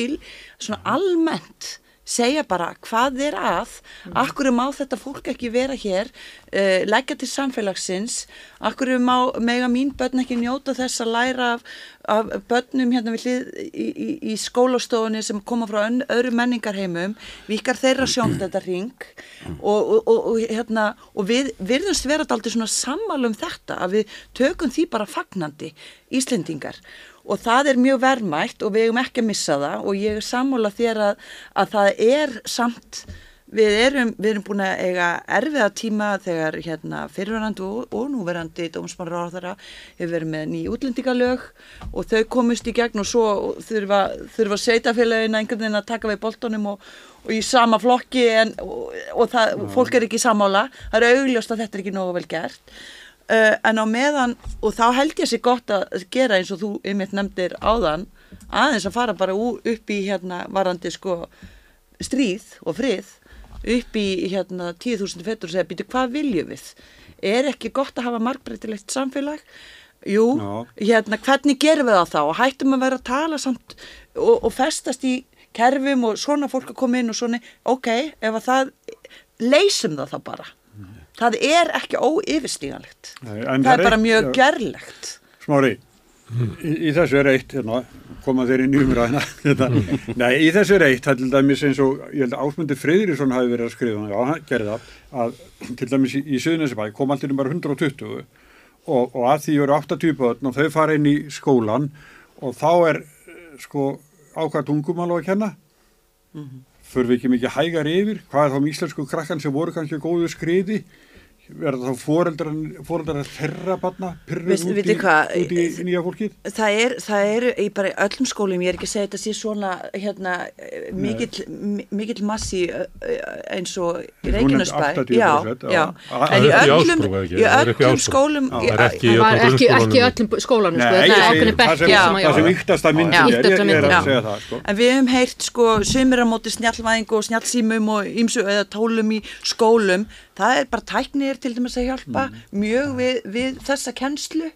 S3: svona almennt segja bara hvað er að, akkur má þetta fólk ekki vera hér, uh, leggja til samfélagsins, akkur má mega mín börn ekki njóta þess að læra af, af börnum hérna við hlið í, í, í skólastofunni sem koma frá ön, öðru menningarheimum, vikar þeirra sjónt þetta ring og, og, og, og, hérna, og við virðumst vera daldið svona sammál um þetta að við tökum því bara fagnandi Íslendingar og það er mjög verðmætt og við eigum ekki að missa það. Og ég er sammála þér að, að það er samt við erum, við erum búin að eiga erfiða tíma þegar hérna fyrirverandi og, og núverandi dómsmannar á þeirra hefur verið með ný útlendingalög og þau komist í gegn og svo þurfa, þurfa sveitafélagina einhvern veginn að taka við boltonum og, og í sama flokki en, og, og það, fólk er ekki sammála. Það er augljóst að þetta er ekki nógu vel gert Uh, en á meðan, og þá held ég sér gott að gera eins og þú einmitt nefndir áðan, aðeins að fara bara ú, upp í hérna varandi sko stríð og frið upp í hérna 10.000 fettur og segja, býtu hvað viljum við? Er ekki gott að hafa markbreytilegt samfélag? Jú,
S1: Já.
S3: hérna hvernig gerum við það þá? Og hættum að vera að tala samt og, og festast í kerfum og svona fólk að koma inn og svona, ok, ef að það, leysum það þá bara. Það er ekki óyfirstíganlegt. Það er bara
S1: eitt-
S3: mjög gerlegt.
S1: Smári, í, í þessu er eitt, hérna, koma þeir inn í umræðina, hérna. nei, í þessu er eitt, það er til dæmis eins og, ég held að Ásmundur Freyðurísson hafi verið að skrifa, já, hann gerði það, að til dæmis í, í Suðunisabæ kom allir bara 120 og, og að því eru 80 börn og þau fara inn í skólan og þá er, sko, ákvæða tungumál á að kenna, fyrir við ekki mikið hægar yfir, hvað er þá um íslensku krakkan sem voru kannski góðu skriði, verða þá foreldrar, foreldrar þeirra barna pyrruð út, í- út í nýja fólkið?
S3: Það er, það eru í bara öllum skólum, ég er ekki að segja þetta sé svona hérna, mikill, mi- mikill massi eins og í
S1: Þú nefndir
S3: Reykjanesbæ.
S1: 80%,
S3: Já,
S1: já. Það
S3: En í
S2: er í Ásbrú, eða ekki?
S3: í
S2: Það er í
S3: öllum skólum, í-
S2: það er ekki í
S4: Það
S2: öllum
S4: ekki, ekki
S2: grunnskólanum.
S4: öllum skólanum, sko,
S1: Nei,
S4: það er
S1: það sem,
S4: sem að
S1: það
S4: Já.
S1: er, er að segja það, sko.
S3: En við hefum heyrt sko sumir á móti snjallvæðingu og snjallsýmum og ymsu eða tólum í skólum. Það er bara tæknir til dæmis að hjálpa mjög við, við þessa kennslu.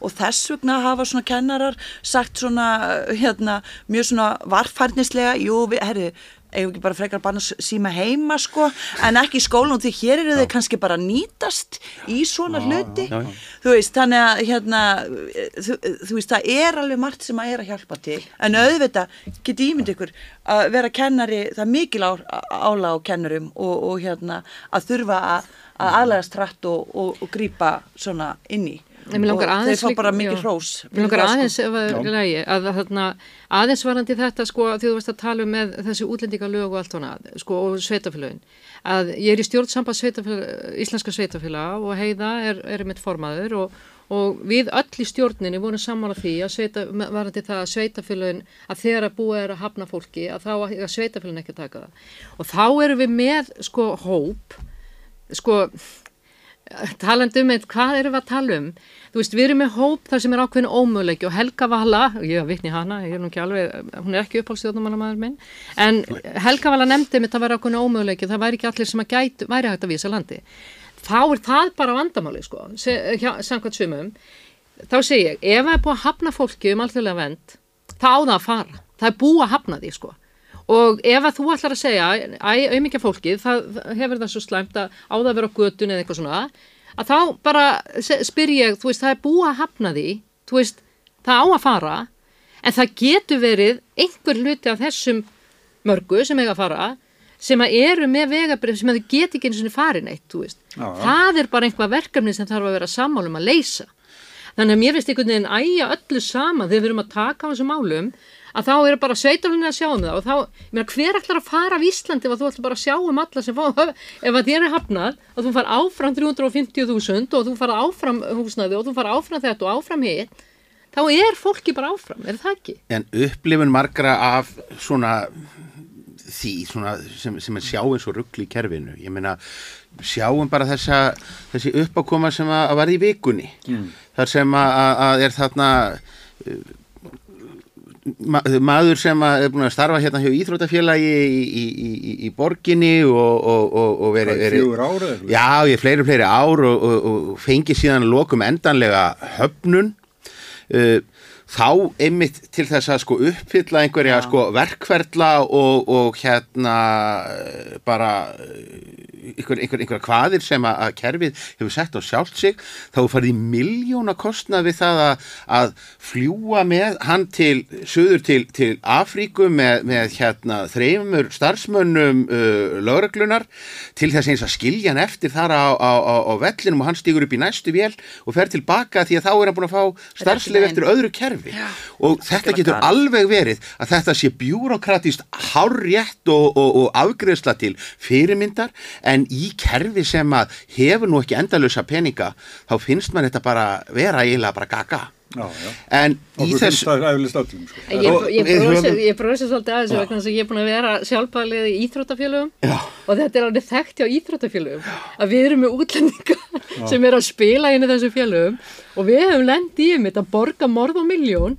S3: Og þess vegna hafa svona kennarar sagt svona hérna mjög svona varfærnislega, jú, herri, eigum ekki bara frekar að síma heima sko, en ekki í skólanum því hér eru þau kannski bara nýtast í svona hluti.
S5: já, já.
S3: þú veist, þannig að hérna, þú, þú veist, það er alveg margt sem að er að hjálpa til, en auðvitað geti ímynd ykkur að vera kennari það er mikil á, ála á kennurum og, og hérna, að þurfa að, að aðlægast hratt og, og, og grípa svona inn og þeir fá bara mikið hrós
S4: Mér langar aðeins að, lagi, að, að, þarna, aðeins varandi þetta sko því þú veist að tala um með þessi útlendingalög og allt hana sko og sveitafélögin að ég er í stjórnsamband sveitafélag, íslenska sveitafélag og heiða er, er mitt formaður og, og við öll í stjórninni vorum sammála því að sveita, varandi það að sveitafélögin að þegar að búið er að hafna fólki að þá að sveitafélögin ekki að taka það. Og þá erum við með sko hóp sko talandi um eitt, hvað erum við að tala um? Þú veist, við erum með hóp þar sem er ákveðin ómöguleiki og Helga Vala, ég var vitni í hana ég er nú ekki alveg, hún er ekki uppáhaldstjóðnumannamaður minn, en Helga Vala nefndi mitt að vera ákveðin ómöguleiki, það væri ekki allir sem að gætu, væri hægt að vísa landi. Þá er það bara vandamáli sko, samkvæmt sumum. Þá segi ég, ef það er búið að hafna fólki um alþjóðlega vend, þá á það að fara. Það er búið að hafna því sko og ef að þú ætlar að segja æ, auðmikið fólki, það hefur það svo slæmt að á það að vera á götun eða eitthvað svona að þá bara spyr ég þú veist, það er búið að hafna því þú veist, það á að fara en það getur verið einhver hluti af þessum mörgu sem eiga að fara sem að eru með vegabrif sem að þau geti ekki eins og farin eitt, þú veist
S1: Já, já.
S4: það er bara einhvað verkefni sem þarf að vera sammálum að leysa þannig að mér finnst einhvern veginn æja öllu sama þegar við erum að taka á þessum málum að þá er bara sveitarlinni að sjá um það. Og þá, ég meina, hver ætlar að fara af Íslandi ef að þú ætlar bara að sjá um alla sem fá, ef að þér er hafnað að þú far áfram 350.000 og þú far áfram húsnaði og þú far áfram þetta og áfram hitt þá er fólki bara áfram, er það ekki?
S5: En upplifun margra af svona því svona, sem, sem er sjáum svo ruggli í kerfinu, ég meina sjáum bara þessa, þessi uppákoma sem að, að var í vikunni. Þar sem að, að- að er þarna uh, maður sem er búin að starfa hérna hjá Íþrótafélagi í, í, í, í, borginni og, og, og, og veri? Já, ég fleiri og fleiri ár og, og, og fengi síðan lokum endanlega höfnun uh, þá einmitt til þess að sko uppfylla einhverja
S3: Já.
S5: sko verkferla og, og hérna uh, bara uh, einhver, einhver, einhverja kvaðir sem að, að kerfið hefur sett á sjálft sig þá farið í miljóna kostnað við það að, að fljúa með hann til söður til, til Afríku með, með hérna þreymur starfsmönnum uh, lögreglunar til þess eins að skilja hann eftir þar á, á, á, á vellinum og hann stígur upp í næstu vél og fer tilbaka því að þá er hann búin að fá starfsleif eftir öðru kerfi
S3: Já,
S5: og þetta getur
S3: galið.
S5: alveg verið að þetta sé bjúrokratist hárrétt og, og, og afgreðsla til fyrirmyndar en í kerfi sem að hefur nú ekki endalösa peninga þá finnst mann þetta bara vera eiginlega bara gaga
S1: Já, já.
S5: en í
S1: Okkur
S5: þess
S1: finnst það eflust öllum, sko.
S4: Ég,
S5: Og
S4: ég, brosi svolítið að þessu vegna þess að ég er búin að vera sjálfbælið í íþróttafélögum
S5: Já.
S4: og þetta er alveg þekkt hjá íþróttafélögum að við erum með útlendinga sem er að spila inn í þessu félögum og við hefum lendið í um þetta að borga morð og miljón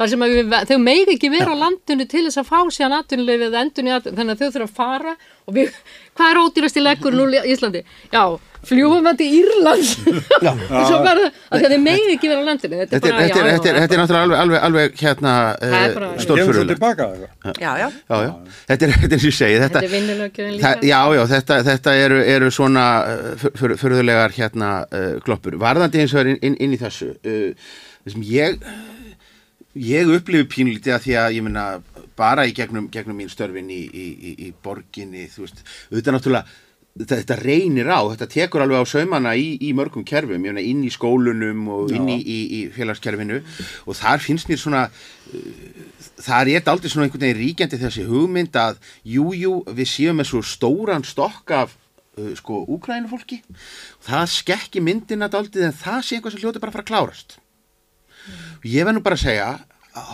S4: þar sem við, þau megi ekki vera á landinu til þess að fá síðan atvinnulegið endunni þannig að þau þurfa að fara og við, hvað er ódýrast í leggur nú í Íslandi? Já, fljúum við til Írlands svo bara, að þau megi ekki vera á landinu þetta er
S5: Þetta er,
S4: bara,
S5: þetta, er,
S4: já,
S5: þetta, er, þetta er náttúrulega alveg, alveg, alveg hérna uh,
S1: svo tilbaka eitthvað.
S3: Já, já.
S5: Já, já. Þetta er, þetta er sem ég segi, þetta,
S4: Þetta er vinnulöggjöfin líka.
S5: það, já, já, þetta, þetta eru, eru svona uh, fyrðulegar hérna uh, kloppur. Varðandi eins og er inn, inn, inn í þessu, uh, þessum ég, ég upplifi pínlítið að því að ég meina bara í gegnum, gegnum mín störfin í, í, í, í borginni, þú veist, auðvitað náttúrulega Þetta, þetta reynir á, þetta tekur alveg á saumana í, í mörgum kerfum, ég meina inn í skólunum og inn í, í, í félagskerfinu. Og þar finnst mér svona það er aldrei svona einhvern veginn ríkjandi þessi hugmynd að jú, jú, við séum með svo stóran stokk af uh, sko úkrænufólki það skekki myndina daldið en það sé einhvað sem hljóti bara að fara að klárast. Og ég verð nú bara að segja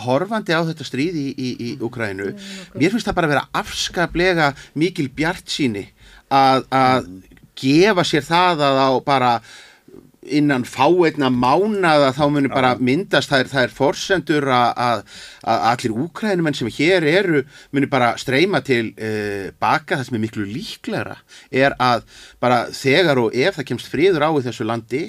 S5: horfandi á þetta stríð í, í, í Ukrænu, mér finnst það bara að vera afskaplega mikil bjart síni að, að gefa sér það að á bara innan fáeinna mánada þá munir bara myndast það er, það er forsendur að, að, að allir úkrænumenn sem hér eru munir bara streyma til uh, baka. Það sem er miklu líklegra er að bara þegar og ef það kemst friður á í þessu landi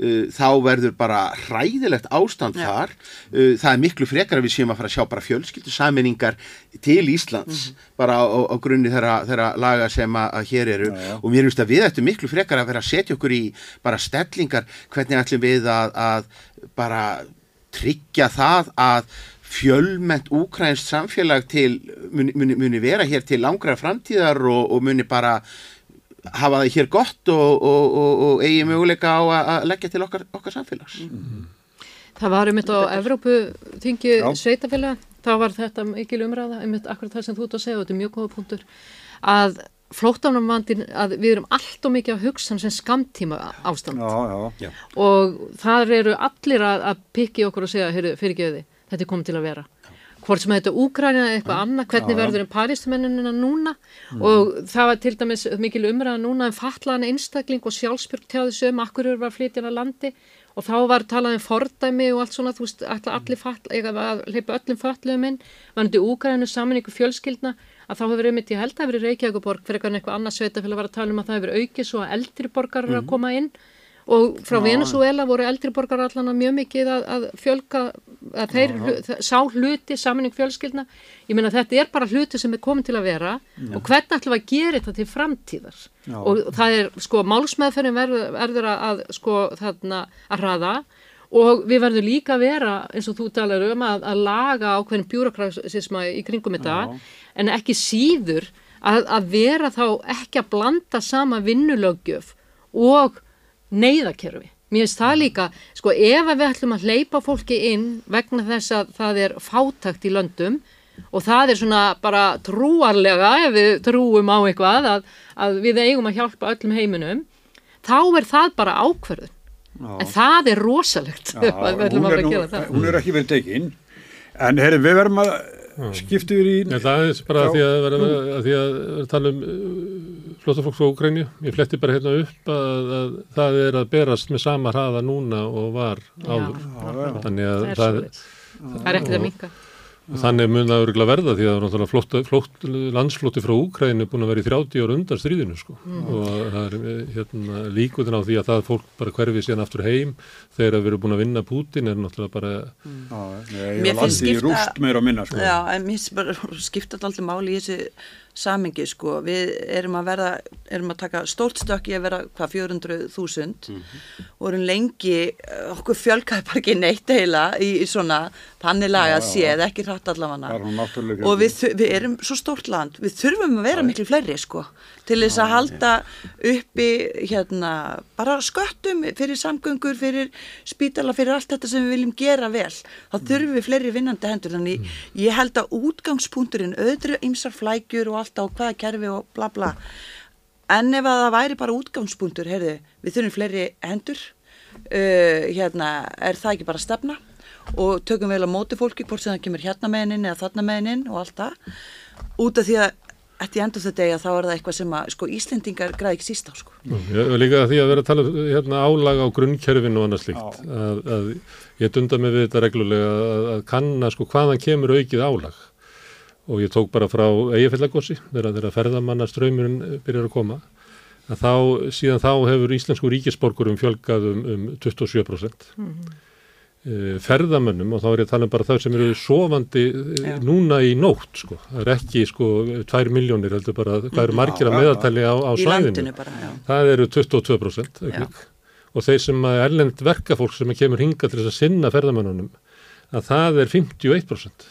S5: uh, þá verður bara hræðilegt ástand
S3: Já.
S5: þar uh, það er miklu frekar að við séum að fara að sjá bara fjölskyldu saminningar til Íslands bara á, á grunni þeirra, laga sem að, að hér eru
S1: Já, já.
S5: og mér finnst að við ættum miklu frekar að vera að setja okkur í bara stellingar hvernig ætlum við að, að bara tryggja það að fjölmennt úkrænst samfélag til muni, muni, muni vera hér til langra framtíðar og, og muni bara hafa það hér gott og, og, og, og eigi möguleika á að, að leggja til okkar, okkar samfélags.
S4: Það var um þetta á Evrópu þingi
S1: Já.
S4: sveitafélag, þá var þetta mikil umræða, um þetta akkurat það sem þú ert að segja, og þetta er mjög góða punktur, að flóttanumvandin, að við erum allt og mikið að hugsa um sem skamtíma ástand
S1: Já, já.
S4: og þar eru allir að, að pikki okkur og segja, heyrðu, fyrirgeði, þetta er komið til að vera. Hvort sem þetta Úgræna eða eitthvað annað, hvernig
S1: Já,
S4: verður en Parísmennina núna? Og það var til dæmis mikil umræða núna um fatlaðan einstakling og sjálfsbjörg tjáði sögum, akkur eru að flytja hann að landi. Og þá var talað um fordæmi og allt svona, þú veist, allir fatla, eiga að hleypa öllum fötluðum inn, varandi Úgrænu saminningu fjölskyldna, að þá hefur einmitt, ég held að það hefur Reykjavíkuborg fyrir eitthvað annað sveitafélag var að tala um að það hefur aukið svo að eldri borgar eru að koma inn og frá Venezuela voru eldri borgar allan að mjög mikið að, að fjölga að þeir hlu, sá hluti saminning fjölskyldna, ég meina þetta er bara hluti sem er komin til að vera og hvernig ætlum við að gera þetta til framtíðar?
S1: Já.
S4: og það er sko málsmeðferðin verður, verður að, að sko þarna að hraða. Og við verðum líka að vera eins og þú talar um að, að laga ákveðin bjúrokrasisma í kringum þetta. En ekki síður að, að vera þá ekki að blanda sama vinnulöggjöf og neyðakerfi. mér finnst það líka, sko ef við ætlum að hleypa fólki inn vegna þess að það er fátakt í löndum og það er svona bara trúarlega ef við trúum á eitthvað að, að við eigum að hjálpa öllum heiminum þá er það bara ákverðun en það er rosalegt.
S1: Já, hún, er nú, hún er ekki verið tekin. En herri, við verðum að skipta yfir í
S2: En það er bara að því að vera að tala um uh, flóttafólk frá Úkrænju. Ég fletti bara hérna upp að, að það er að berast með sama hraða núna og var áður.
S4: já.
S2: Þannig að
S4: það er
S2: það,
S4: er ekkert að minka
S2: og þannig mun það örgulega verða því að náttúrulega flótt, flótt, landsflótti frá Úkrænju er búin að vera í 30 ára undan stríðinu sko. og það er eh, hérna, líkutin á því að það fólk bara hverfi síðan aftur heim þegar við erum búin að vinna Pútin er náttúrulega bara
S1: Já, nei,
S3: Mér
S1: ég var landi í rúst meira og minna sko.
S3: Já, en mér finnst bara skipta alltaf máli í þessu samengi sko, við erum að verða erum að taka stórt stökk í að vera hvað 400.000 og erum lengi, eh, okkur fjölkaði bara ekki neitt heila í, í svona þannig laga að séð, ekki hratt allavega. Og við, við erum svo stórt land. Við þurfum að vera miklu fleiri sko til þess að halda uppi hérna, bara sköttum fyrir samgöngur, fyrir spítala fyrir allt þetta sem við viljum gera vel. Þá þurfum við fleiri vinnandi hendur. Þannig ég held að útgangspunkturinn auðvitað ymsar flækjur og allt á hvaða kerfi og bla bla. En ef að það væri bara útgangspunktur heyrðu, við þurfum fleiri hendur. Uh, hérna, er það ekki bara stefna? Og tökum vel á móti fólki hvort sem það kemur hérna meðinin eða þarna meðinin og allt það. Út af því að eftir endur þetta eiga þá er það eitthvað sem að sko Íslendingar græði ekki síst á sko.
S2: Já, líka því að vera að tala um, hérna, álag á grunnkerfinu og annað slíkt að, að ég dunda mig við þetta reglulega að, að kanna sko hvaðan kemur aukið álag. Og ég tók bara frá eigafellagossi þegar þegar ferðamanna ströymurinn byrjar að koma að þá, síðan þá hefur íslensku ríkisborgurum fjölgað um, um 27% mm ferðamönnum og þá er ég að tala um bara þau sem eru sofandi eh,
S3: Já.
S2: núna í nótt sko, það er ekki sko 2 miljónir heldur bara hvað eru margir að meðaltali á, á svæðinu.
S3: bara,
S2: það eru 22% aukning. og þeir sem að erlend verkafólk sem kemur hinga til þess að sinna ferðamennunum að það er 51%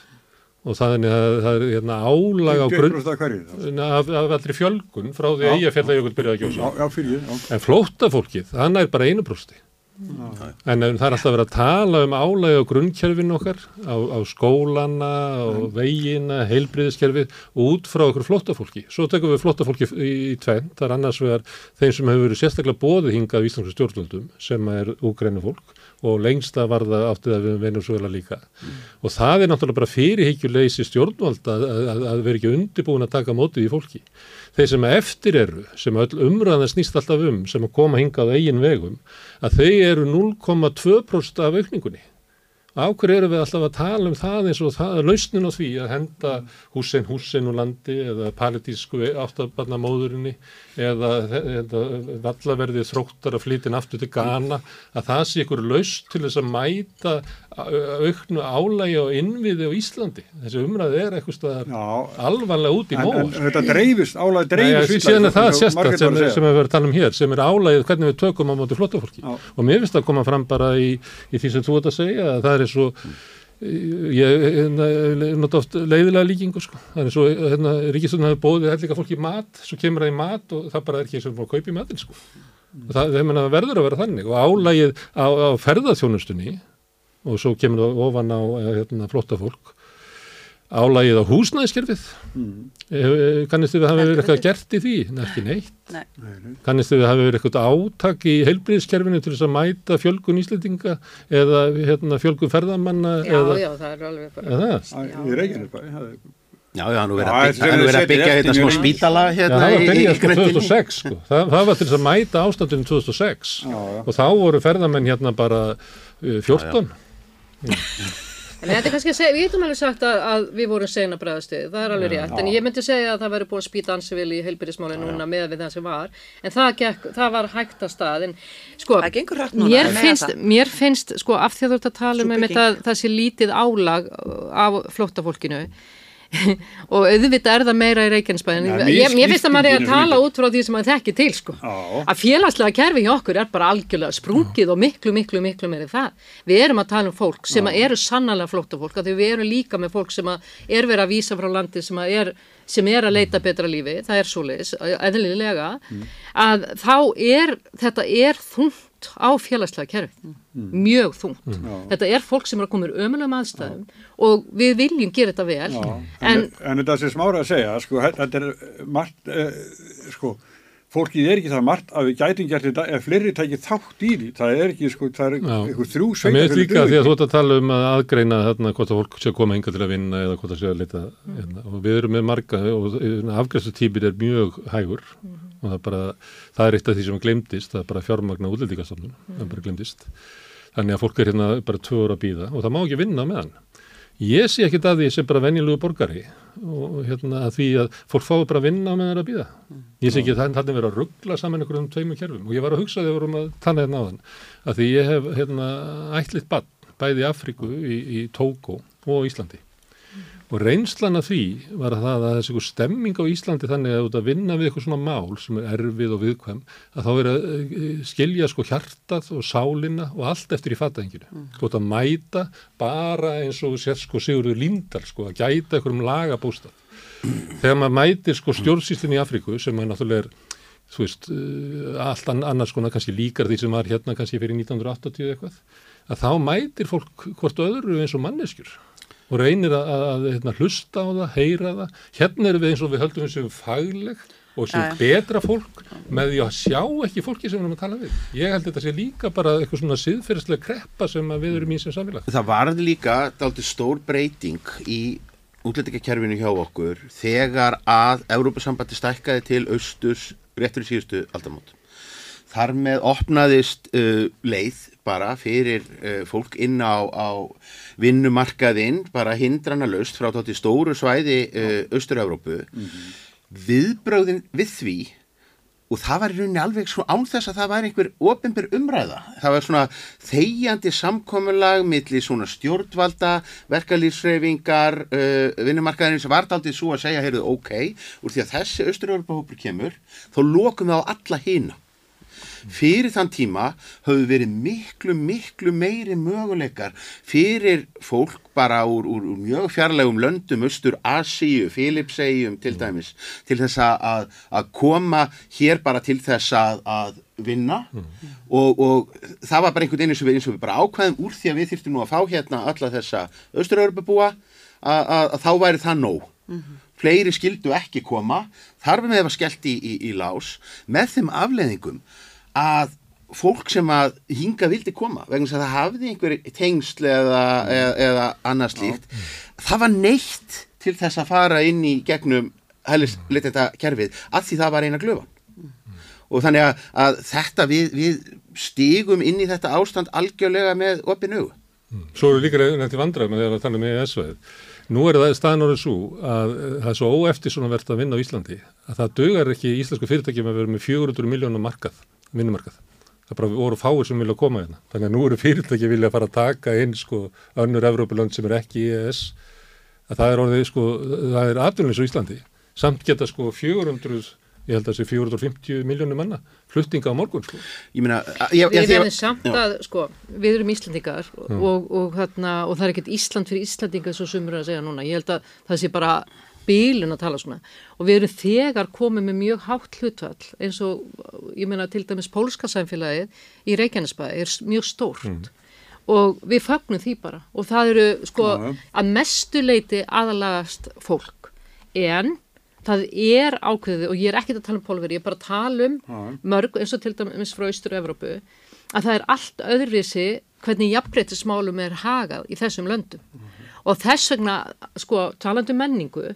S2: og það er, það er hérna, álag á grunn
S1: 20% af
S2: af, allri fjölgun frá því að ég fjalla jökul byrjaði að gjósa. En flóttafólkið, það er bara 1% en það er alltaf verið að tala um álægi á grunnkerfinu okkar á, á skólana, á vegina heilbriðiskerfið út frá okkur flóttafólki. Svo tekum við flóttafólki í, í tvenn, það er annars vegar þeim sem hefur verið sérstaklega bóðið hingað í Íslandsku stjórnvöldum sem er úgrænu fólk og lengsta var það áttið að við Venezuela líka. Og það er náttúrulega bara fyrirhyggjuleysi stjórnvald að, að, að vera ekki undirbúin að taka mótið í fólki. Þeir sem eftir eru, sem öll umræðan snýst alltaf um, sem að koma hingað eigin vegum, að þau eru 0,2% af aukningunni. Á hverju eru við alltaf að tala um það eins og það er lausnin á því að henda húsin húsin úr landi eða palitísku áttabarna móðurinni eða, eða vallaverði þróttar að flytja aftur til Ghana að það sé ykkur laust til þess að mæta auknu álægi og innviði á Íslandi. Þessi umræði er eitthvað alvarlega út í
S1: en,
S2: móa.
S1: en þetta dreifist, álæði
S2: Nei,
S1: dreifist
S2: ja, síðan er það sérstætt sem,
S1: sem
S2: sem við verðum að tala um hér, sem er álægið hvernig við tökum á móti flottafólki.
S1: Já.
S2: Og mér finnst það að koma fram bara í, í því sem þú ert að segja, að það er svo, ég hérna, nota oft leiðilega líkingu, sko. Það er svo, hérna, Ríkistöndin hafi bóðið hellinga fólki mat, svo kemur það í mat og það bara er ekki sem að kaupa í matin, sko. Og það, það verður að vera þannig og álægið á, á ferðarþjónustunni og svo kemur það ofan á hérna, flottafólk álægið á húsnæðiskerfið mm. kannist þið við hafi verið eitthvað gert í því Nei, ekki neitt
S3: Nei.
S2: kannist þið við hafi verið eitthvað átak í heilbríðiskerfinu til þess að mæta fjölgun íslendinga eða hérna, fjölgun ferðamanna
S4: Já,
S2: eða,
S4: já, það er alveg bara
S1: Í Reykjanesbæ, það er
S5: Já, já, nú verið
S1: Já,
S5: að
S1: þetta
S5: byggja,
S1: er
S5: nú verið að byggja hérna smá spítala
S2: Já,
S5: hérna
S2: það var
S5: í, í
S2: sko
S5: gröndinni.
S2: 2006 sko. Það, það var til þess að mæta ástandinu 2006
S1: Já, já.
S2: og þá voru ferðamenn hérna bara uh, 14
S4: En þetta er kannski að segja, við getum alveg sagt að, að við vorum sena bregðastuð, það er alveg rétt, en ég myndi segja að það væri búið að spýta ansivil í heilbyrðismáli núna með við það sem var, en það, gekk, það var hægt að stað, en sko,
S3: Það gengur hratt núna,
S4: mér
S3: það
S4: finnst,
S3: það.
S4: mér finnst, sko, af því að þú ert að tala um einmitt
S3: bygging.
S4: að það sé lítið álag af flóttafólkinu, og auðvitað er það meira í Reykjanesbæðin,
S1: Ja,
S4: ég, mér finnst að maður er að tala út frá því sem maður þekki til, sko.
S1: Já.
S4: að félagslega kerfi hjá okkur er bara algjörlega sprungið og miklu, miklu, miklu meiri það. Við erum að tala um fólk sem eru sannlega flóttafólk, að því við erum líka með fólk sem er verið að vísa frá landi sem er, sem er að leita betra lífi, það er svoleiðis, eðlilega, að þá er, þetta er þungt þungt á félagslega kerfi, mjög þungt.
S1: Já.
S4: Þetta er fólk sem er að koma úr ömulegum aðstæðum og við viljum gera þetta vel,
S1: Já, en,
S4: en
S1: en, þetta sem smára að segja, sko, þetta er margt, uh, sko, fólkið er ekki það margt að við gætum gert þetta ef fleiri tækið þátt í því, það er ekki, sko, það er
S2: Já.
S1: eitthvað þrjú
S2: Það með
S1: sveitafélag
S2: líka því að þú ert að tala um að aðgreina þarna hvort að fólk sé að koma enga til að vinna eða hvort að sé að leita hérna. og við erum með marga og afgræslutípir er mjög hægur og það er bara, það er eitt af því sem glemdist, það er bara fjármagna útlendingastofnun, það er bara glemdist þannig að fólk er hérna bara tvö ára að býða og það má ekki vinna með hann. Ég sé ekkit að því sem bara venjulegu borgari og hérna að því að fólk fái bara að vinna með það að býða ég sé ekki að þannig verið að ruggla saman einhverjum tveimur kerfum. Og ég var að hugsa þegar vorum að tanna hérna á þann að því ég hef hérna ætlitt bann bæði Afríku, í, í Tókó og Íslandi og reynslan af því var að það að þessi stemming á Íslandi þannig að að vinna við eitthvað svona mál sem er erfið og viðkvæm að þá er að eh, skilja sko hjartað og sálina og allt eftir í fatæðinginu mm. sko að mæta bara eins og sér sko Sigurður Líndal sko að gæta einhverjum lagabústað. Þegar maður mætir sko stjórnsýslinn í Afríku sem er náttúrulega er, þú veist, uh, allt ann- annars konar kannski líkar því sem var hérna kannski fyrir 1980 eitthvað, að þá mætir fólk hvort öðru eins og manneskjur og reynir að, að, að hérna, hlusta á það, heyra það. Hérna erum við eins og við höldum við sem fagleg og sem
S3: já.
S2: betra fólk með því að sjá ekki fólki sem við erum að tala við. Ég held þetta sé líka bara eitthvað svona siðferðslega kreppa sem að við erum í sem samfélag.
S5: Það varði líka dálítið stór breyting í útlendingakerfinu hjá okkur þegar að Európa-sambandi stækkaði til austurs réttur í síðustu aldamót. Þar með opnaðist uh, leið bara fyrir uh, fólk inn á, á vinnumarkaðinn, bara hindrana löst frá tótti stóru svæði uh, austur-Európu. Viðbröðin við því og það var í rauninni alveg svona án þess að það var einhver ofinbyr umræða. Það var svona þegjandi samkomulag milli svona stjórnvalda, verkalýfsreifingar, uh, vinnumarkaðurinn sem var daldið svo að segja, heyrðu, ok, úr því að þessi austur-Európa-hópur kemur, þá lokum við á alla hina. Fyrir þann tíma höfðu verið miklu, miklu meiri möguleikar fyrir fólk bara úr, úr, úr mjög fjarlægum löndum, austur Asíu, Filipsegjum til dæmis, til þess að, að koma hér bara til þess að, að vinna. Og, og það var bara einhvern veginn eins og við, eins og við bara ákvæðum úr því að við þyrftum nú að fá hérna alla þessa austur-Európa-búa að, að, að þá væri það nóg. Fleiri skildu ekki koma, þar við með það skellt í, í, í lás. Með þeim afleðingum að fólk sem að hinga vildi koma vegna þess að það hafði einhver tengsl eða, eða, eða annað slíkt það var neitt til þess að fara inn í gegnum hælisleita þetta kerfið að því það var eina glöfan og þannig að, að þetta við, við stigum inn í þetta ástand algjörlega með opin augu.
S2: Svo eru líka í vandræðum að það er að tala með ES-veið. Nú er það staðan orðið svo að eh, það er svo óeftir svona verðt að vinna á Íslandi að það dögar ekki íslensku fyrirtækjum að vera með 400 miljónum markað, vinnumarkað. Það bara voru fáir sem vilja koma hérna. Þannig að nú eru fyrirtæki vilja fara að taka inn sko önnur Evrópulönd sem er ekki í ES að það er orðið sko, það er atvinnlis á Íslandi. Samt geta sko 400, ég held að það sé 450 miljónum manna fluttinga á morgun sko.
S5: ég meina, ég,
S4: Við
S5: ég,
S4: verðum
S5: ég,
S4: samt að, sko, við erum Íslandingar og, og, hérna, og það er ekkert Ísland fyrir Íslandingar svo sumur að segja núna. Ég held að það sé bara bílun að tala svona. Og við erum þegar komið með mjög hátt hlutvall eins og, ég meina, til dæmis pólska samfélagið í Reykjanesbæ er mjög stórt. Og við fagnum því bara. Og það eru, sko,
S1: já.
S4: að mestu leiti aðalagast fólk. En það er ákveðið, og ég er ekkert að tala um pólveri, ég er bara að tala um
S1: Já.
S4: mörg, eins og til dæmis frá Austur-Evrópu, að það er allt öðruvísi hvernig jafnbreytismálum er hagað í þessum löndum. Og þess vegna, sko, talandi um menningu,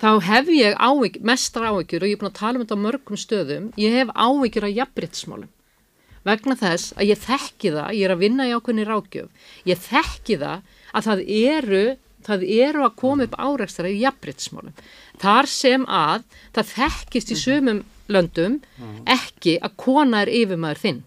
S4: þá hef ég áhygg, mestar áhyggjur og ég er búin að tala um þetta á mörgum stöðum, ég hef áhyggjur af jafnbreytismálum. Vegna þess að ég þekki það, ég er að vinna í ákveðni rákjöf, ég þekki það að það eru, það eru að koma upp árekstra í jafnbreytismálum. Þar sem að það þekkist í sumum löndum ekki að kona er yfirmaður þinn.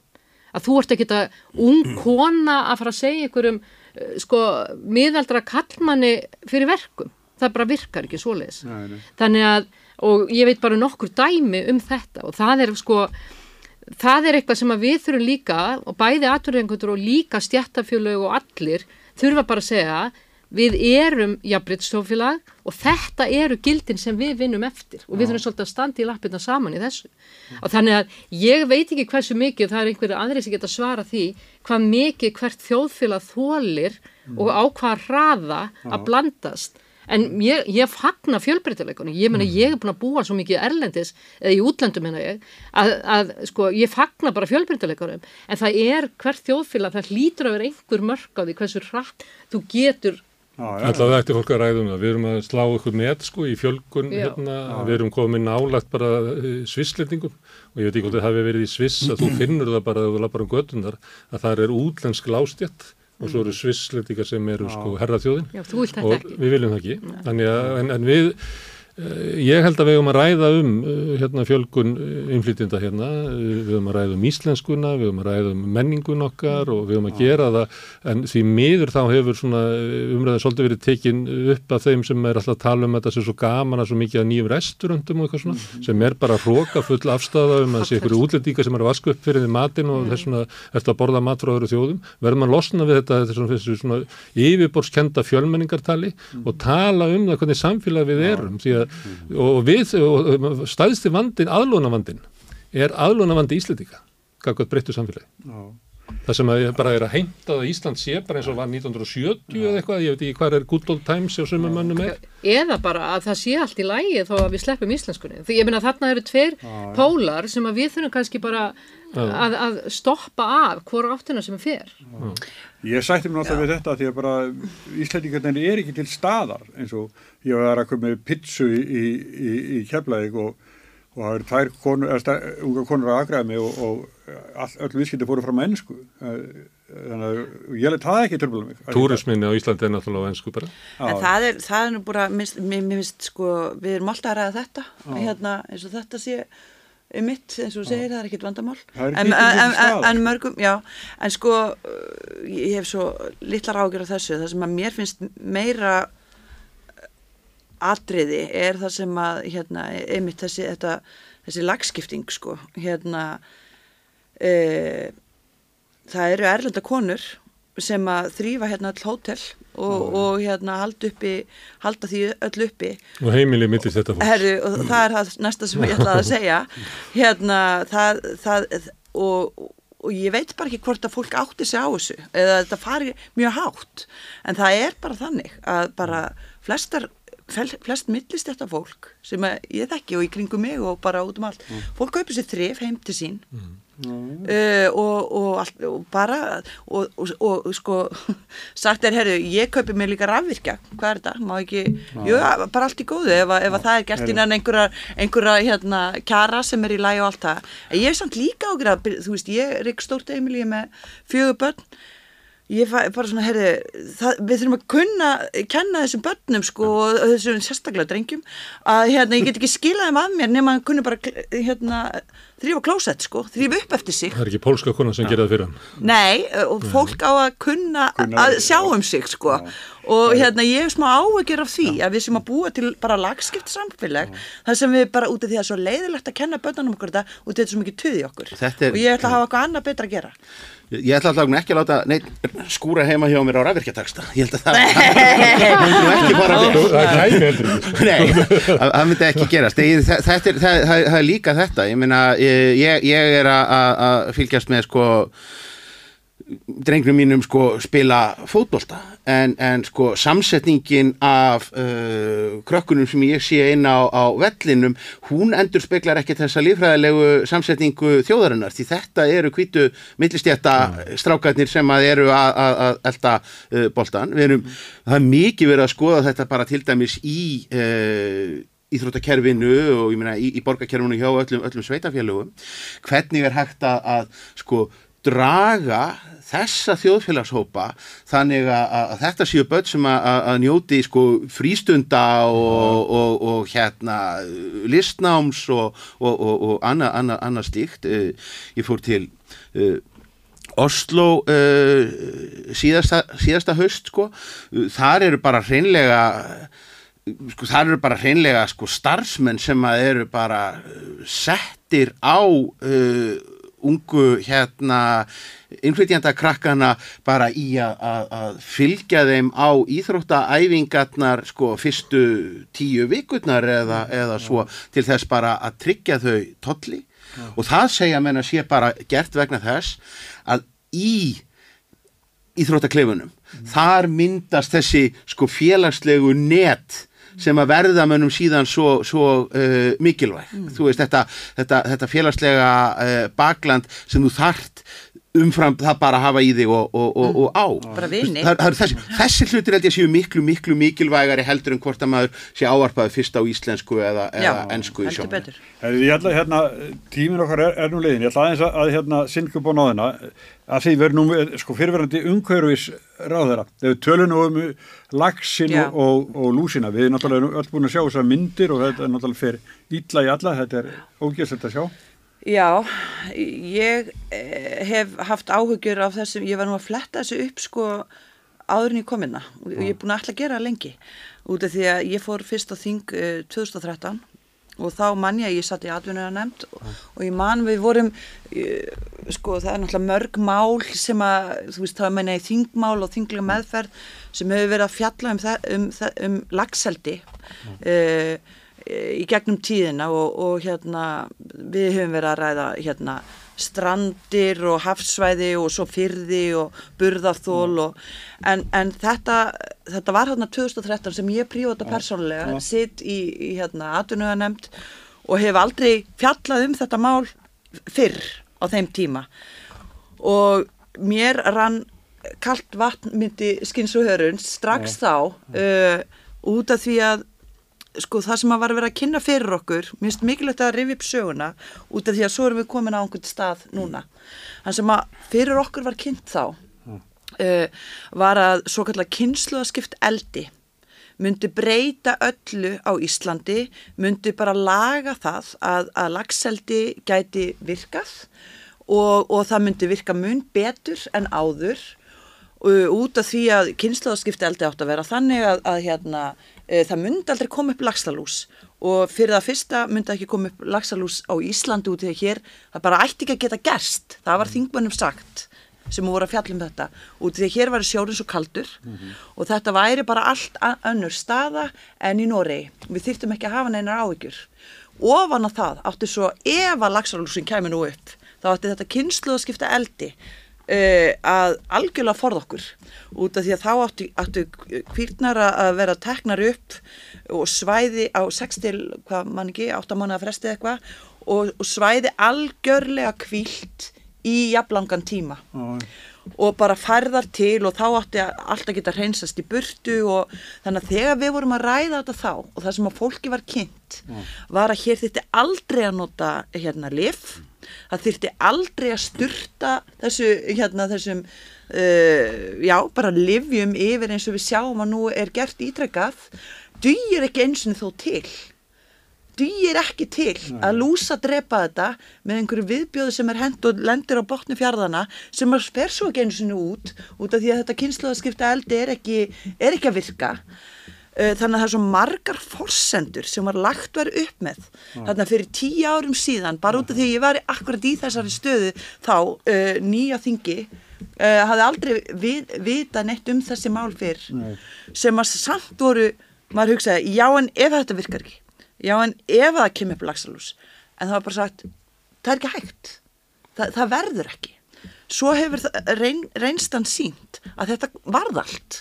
S4: Að þú ert ekki að ung kona að fara að segja einhverjum eh, sko miðaldra kallmanni fyrir verkum. Það bara virkar ekki svoleiðis.
S1: Nei, nei.
S4: Þannig að, og ég veit bara nokkur dæmi um þetta og það er sko, það er eitthvað sem að við þurfum líka og bæði aturrengundur og líka stjættafjölög og allir þurfa bara að segja við erum jafnbrytstofélag og þetta eru gildin sem við vinnum eftir og við þurfum svolítið að standa í lappirna saman í þessu. Og þannig að ég veit ekki hversu mikið það er einhverju aðri sem geta svara því hvað mikið hvert þjóðfélag þólir og á hvað hraða að blandast en ég, ég fagna fjölbreytileikunni ég meina ég er búin að búa svo mikið erlendis eða í útlöndum meina ég að, að sko ég fagna bara fjölbreytileikunum. En það er hvert þjóðfélag það hlýtur að vera einhver mörg á því hversu hratt þú getur
S2: Alltaf það ætti fólk að ræða um það. Við erum að slá ykkur með sko í fjölgun
S4: Já.
S2: hérna. Við erum komið nálagt bara svisslendingum. Og ég veit ekki hvort það hafi verið í sviss að þú finnur það bara að þú lappar um göttunar að það er útlensk lástjætt og svo eru svisslendingar sem eru sko herraþjóðin.
S4: Já, þú vilt þetta
S2: og við viljum það ekki. Þannig að en, en við Ég held að við höfum að ræða um eh, hérna, fjölgun innflytjenda hérna, Eh, við höfum að ræða um íslenskuna, við höfum að ræða um menningun okkar og við höfum að gera það, en því miður þá hefur svona umræðin svolítið verið tekin upp af þeim sem er alltaf að tala um þetta sem svo gaman að svo mikið að nýjum resturöndum og eitthvað svona, sem er bara hróka full afstæða um að sé ykkur útlendinga sem er að vaska upp fyrir því matinn og þess svona eftir að borða mat frá öðru þjóðum, verðum að losna við og við og við, og staðsti vandin, aðlunavandin er aðlunavandi Íslendinga kakvað breyttu samfélagi.
S1: Já.
S2: það sem að ég bara er að heimta að Ísland sé bara eins og var 1970 eða eitthvað, ég veit ekki hvað er good old times hjá sumum mönnum er.
S4: Eða bara að það sé allt í lægi þó að við sleppum íslenskunni. Því ég meina þarna eru tveir pólar sem að við þurfum kannski bara að, að stoppa af hvora áttina sem er fer
S1: Ég sætti mér náttúrulega við þetta því að bara Íslandingarnir er ekki til staðar eins og ég var að koma með pizzu í, í, í, í keflaðið og, og það eru tvær konur, eða stær, unga konur að aðgræða mig og, og all, öll viðskipti fóru fram að ennsku þannig að ég let það ekki tröfla mig.
S2: Túrisminni á Íslandi er náttúrulega ennsku bara.
S3: En það er, það er nú bara, mér finnst sko, við erum alltaf að ræða þetta, hérna, eins og þetta sé um mitt, eins og þú segir, það er ekkit vandamál. En, en, en, mörgum, já, en sko, uh, ég hef svo litlar ágjör af þessu, það sem að mér finnst meira uh, atriði er það sem að, hérna, einmitt þessi, þetta, þessi lagskipting, sko, hérna, e, það eru erlenda konur sem að þrýfa hérna all hótel og, og hérna halda uppi halda því öll uppi.
S2: Og heimili mittist þetta fólk
S3: Herru, og það er það næsta sem ég ætlaði að segja. Hérna það, það og, og ég veit bara ekki hvort að fólk átti sig á þessu eða þetta fari mjög hátt. En það er bara þannig að bara flestar flest millist þetta fólk sem ég þekki og í kringum mig og bara út um allt fólk kaupir sér þrif heim til sín Uh, og, og, allt, og bara og, og, og sko sagt er, herru, ég kaupi mér líka rafvirkja. Hvað er þetta, má ekki jú, bara allt í góðu, ef, ef að það er gert innan einhverja, einhverja hérna, kjara sem er í lægi og allt það. En ég er samt líka ágjur að, þú veist, ég er ekki stórt heimili með fjögur börn ég fæ bara svona, herri, það, við þurfum að kunna, kenna þessum börnum sko, og þessum sérstaklega drengjum að hérna, ég get ekki skilað þeim að mér nema að kunna bara, hérna þrýfa klósett, sko, þrýfa upp eftir sig.
S2: Það er ekki pólska konan sem gerir það fyrir hann.
S3: Nei, og fólk á að kunna,
S1: Kunna-
S3: að sjá um sig, sko. Og hérna, ég hef smá áhyggjur af því að við sem að búa til bara lagskipt samfélag þar sem við bara út af því að það er svo leiðilegt að kenna börnunum okkur þetta og þetta er svo mikið tuði okkur.
S5: Þetta er-
S3: og ég ætla að hafa eitthvað annað betra að gera
S5: Ég ætla alltaf ekki að láta neitt skúra heima hjá mér á rafvirkjataksta. Ég held að það það myndi nú ekki fara vel.
S2: það kæmi heldur ekki
S5: Nei, það myndi ekki gerast. Það, þetta er, það, það, það er líka þetta. Ég meina, ég, ég er að- að að fylgjast með sko drengnum mínum sko spila fótbolta. En, en sko samsetningin af uh, krökkunum sem ég sé inn á, á vellinum hún endur speklar ekki þessa lífræðilegu samsetningu þjóðarinnar því þetta eru hvítu millistjætta strákarnir sem að eru að, elda uh, boltan við erum, það er mikið verið að skoða þetta bara til dæmis í uh, íþróttakerfinu og ég meina í, í borgarkerfinu hjá öllum, öllum sveitafélögum hvernig er hægt að, að sko draga þessa þjóðfélagshópa þannig að, að þetta séu börn sem að, að- njóti sko frístunda og, og, og hérna listnáms og, og, og, og annað anna, anna slíkt. Eh, ég fór til uh, Oslo uh, síðasta, síðasta haust sko, þar eru bara hreinlega sko þar eru bara hreinlega sko starfsmenn sem að eru bara settir á uh, ungu hérna innflytjanda krakkana bara í að, fylgja þeim á íþróttaæfingarnar sko fyrstu tíu vikurnar eða, eða svo til þess bara að tryggja þau tolli. Og það segja menn að sé bara gert vegna þess að í íþróttakleifunum þar myndast þessi sko félagslegu net sem að verða mönnum síðan svo, svo uh, mikilvæg. Þú veist þetta, þetta, þetta félagslega uh, bakland sem þú þart umfram það bara að hafa í þig og, og, og, og á.
S3: Bara vini.
S5: það, það, þessi, þessi hlutir held ég séu miklu miklu mikilvægari heldur en hvort að maður sé ávarpaði fyrst á íslensku eða,
S3: Já,
S5: eða ensku í
S3: heldur
S5: sjónum
S3: betur.
S1: Herri, Ég ætla hérna, tímin okkar er, er nú leiðin, ég ætla aðeins að, að hérna upp á náðina að því verður nú sko fyrirverandi umhverfis ráðara, þegar nú um lagsin
S3: Já.
S1: og, og lúsina, við erum náttúrulega öll búin að sjá þessar myndir og þetta er náttúrulega fyrir illa í alla, þetta er ógeðsett að sjá.
S3: Já, ég eh, hef haft áhugjur af þessum, ég var nú að fletta þessu upp sko áður en ég kom inna og ég er búin að ætla að gera lengi. Út af því að ég fór fyrst á þing eh, 2013 og þá mann ég að ég satt í atvinnuða nefnd og, og ég man við vorum eh, sko það er náttúrulega mörg mál sem að, þú veist, það meina í þingmál og þinglega meðferð sem hefur verið að fjalla um, um, það, um lagseldi uh, í gegnum tíðina og, og hérna við höfum verið að ræða hérna strandir og hafsvæði og svo fyrði og burðarþól og, en, en þetta, þetta var hérna 2013 sem ég prífóta persónulega, sitt í, í hérna atvinnuðanemnd og hef aldrei fjallað um þetta mál fyrr á þeim tíma. Og mér rann kalt vatn myndi skins og hörun strax þá uh, út af því að sko það sem að var að vera að kynna fyrir okkur mér finnst mikilvægt að rifja upp söguna út af því að svo erum við komin á einhvern stað núna. Hann sem að fyrir okkur var kynnt þá uh, var að svo kallar kynsluðaskipt eldi myndi breyta öllu á Íslandi myndi bara laga það að, að lagseldi gæti virkað og, og það myndi virka mun betur en áður uh, út af því að kynnslóðaskipti eldi átt að vera þannig að, að hérna, það myndi aldrei koma upp lagsalús og fyrir það fyrsta myndi ekki koma upp lagsalús á Íslandi út í hér. Það bara ætti ekki að geta gerst. Það var þingmönnum sagt sem voru að fjalla um þetta. Út í að hér var sjórin svo kaldur. Og þetta væri bara allt önnur staða en í Noregi. Við þyrftum ekki að hafa neinar áhyggjur. Ofan að það átti svo ef að lagsalúsin kæmi nú upp þá átti þetta kynslu að skipta eldi uh, að algjörlega forða okkur. Út af því að þá áttu, áttu kvirtnar að vera teknar upp og svæði á 6 til, hvað mann ekki, 8 manna fresti eitthvað og, og svæði algjörlega kvílt í jafnlangan tíma. Og bara færðar til og þá átti allt að geta hreinsast í burtu og þannig að þegar við vorum að ræða þetta þá og það sem að fólki var kynnt var að hér þyrfti aldrei að nota hérna lif það þyrfti aldrei að sturta þessu hérna þessum uh, já bara livjum yfir eins og við sjáum að nú er gert ítrekkað dugir ekki eins og þó til dýir ekki til að lúsa drepa þetta með einhverju viðbjóðu sem er hend og lendir á botni fjárðana sem að fer svo ekki einu sinni út út af því að þetta kynsluðaskipta eldi er ekki, er ekki að virka. Uh, þannig að það er svo margar forsendur sem var lagt var upp með þannig að fyrir tíu árum síðan bara út af því að ég var akkurat í þessari stöðu þá uh, nýja þingi uh, hafði aldrei við, vita neitt um þessi mál fyrr
S1: Nei.
S3: sem að samt voru maður hugsaði, já en ef þetta virkar ekki já en ef það kemur upp lagsalús en það var bara sagt, það er ekki hægt. Þa, það verður ekki. Svo hefur reyn, reynstan sínt að þetta varð allt.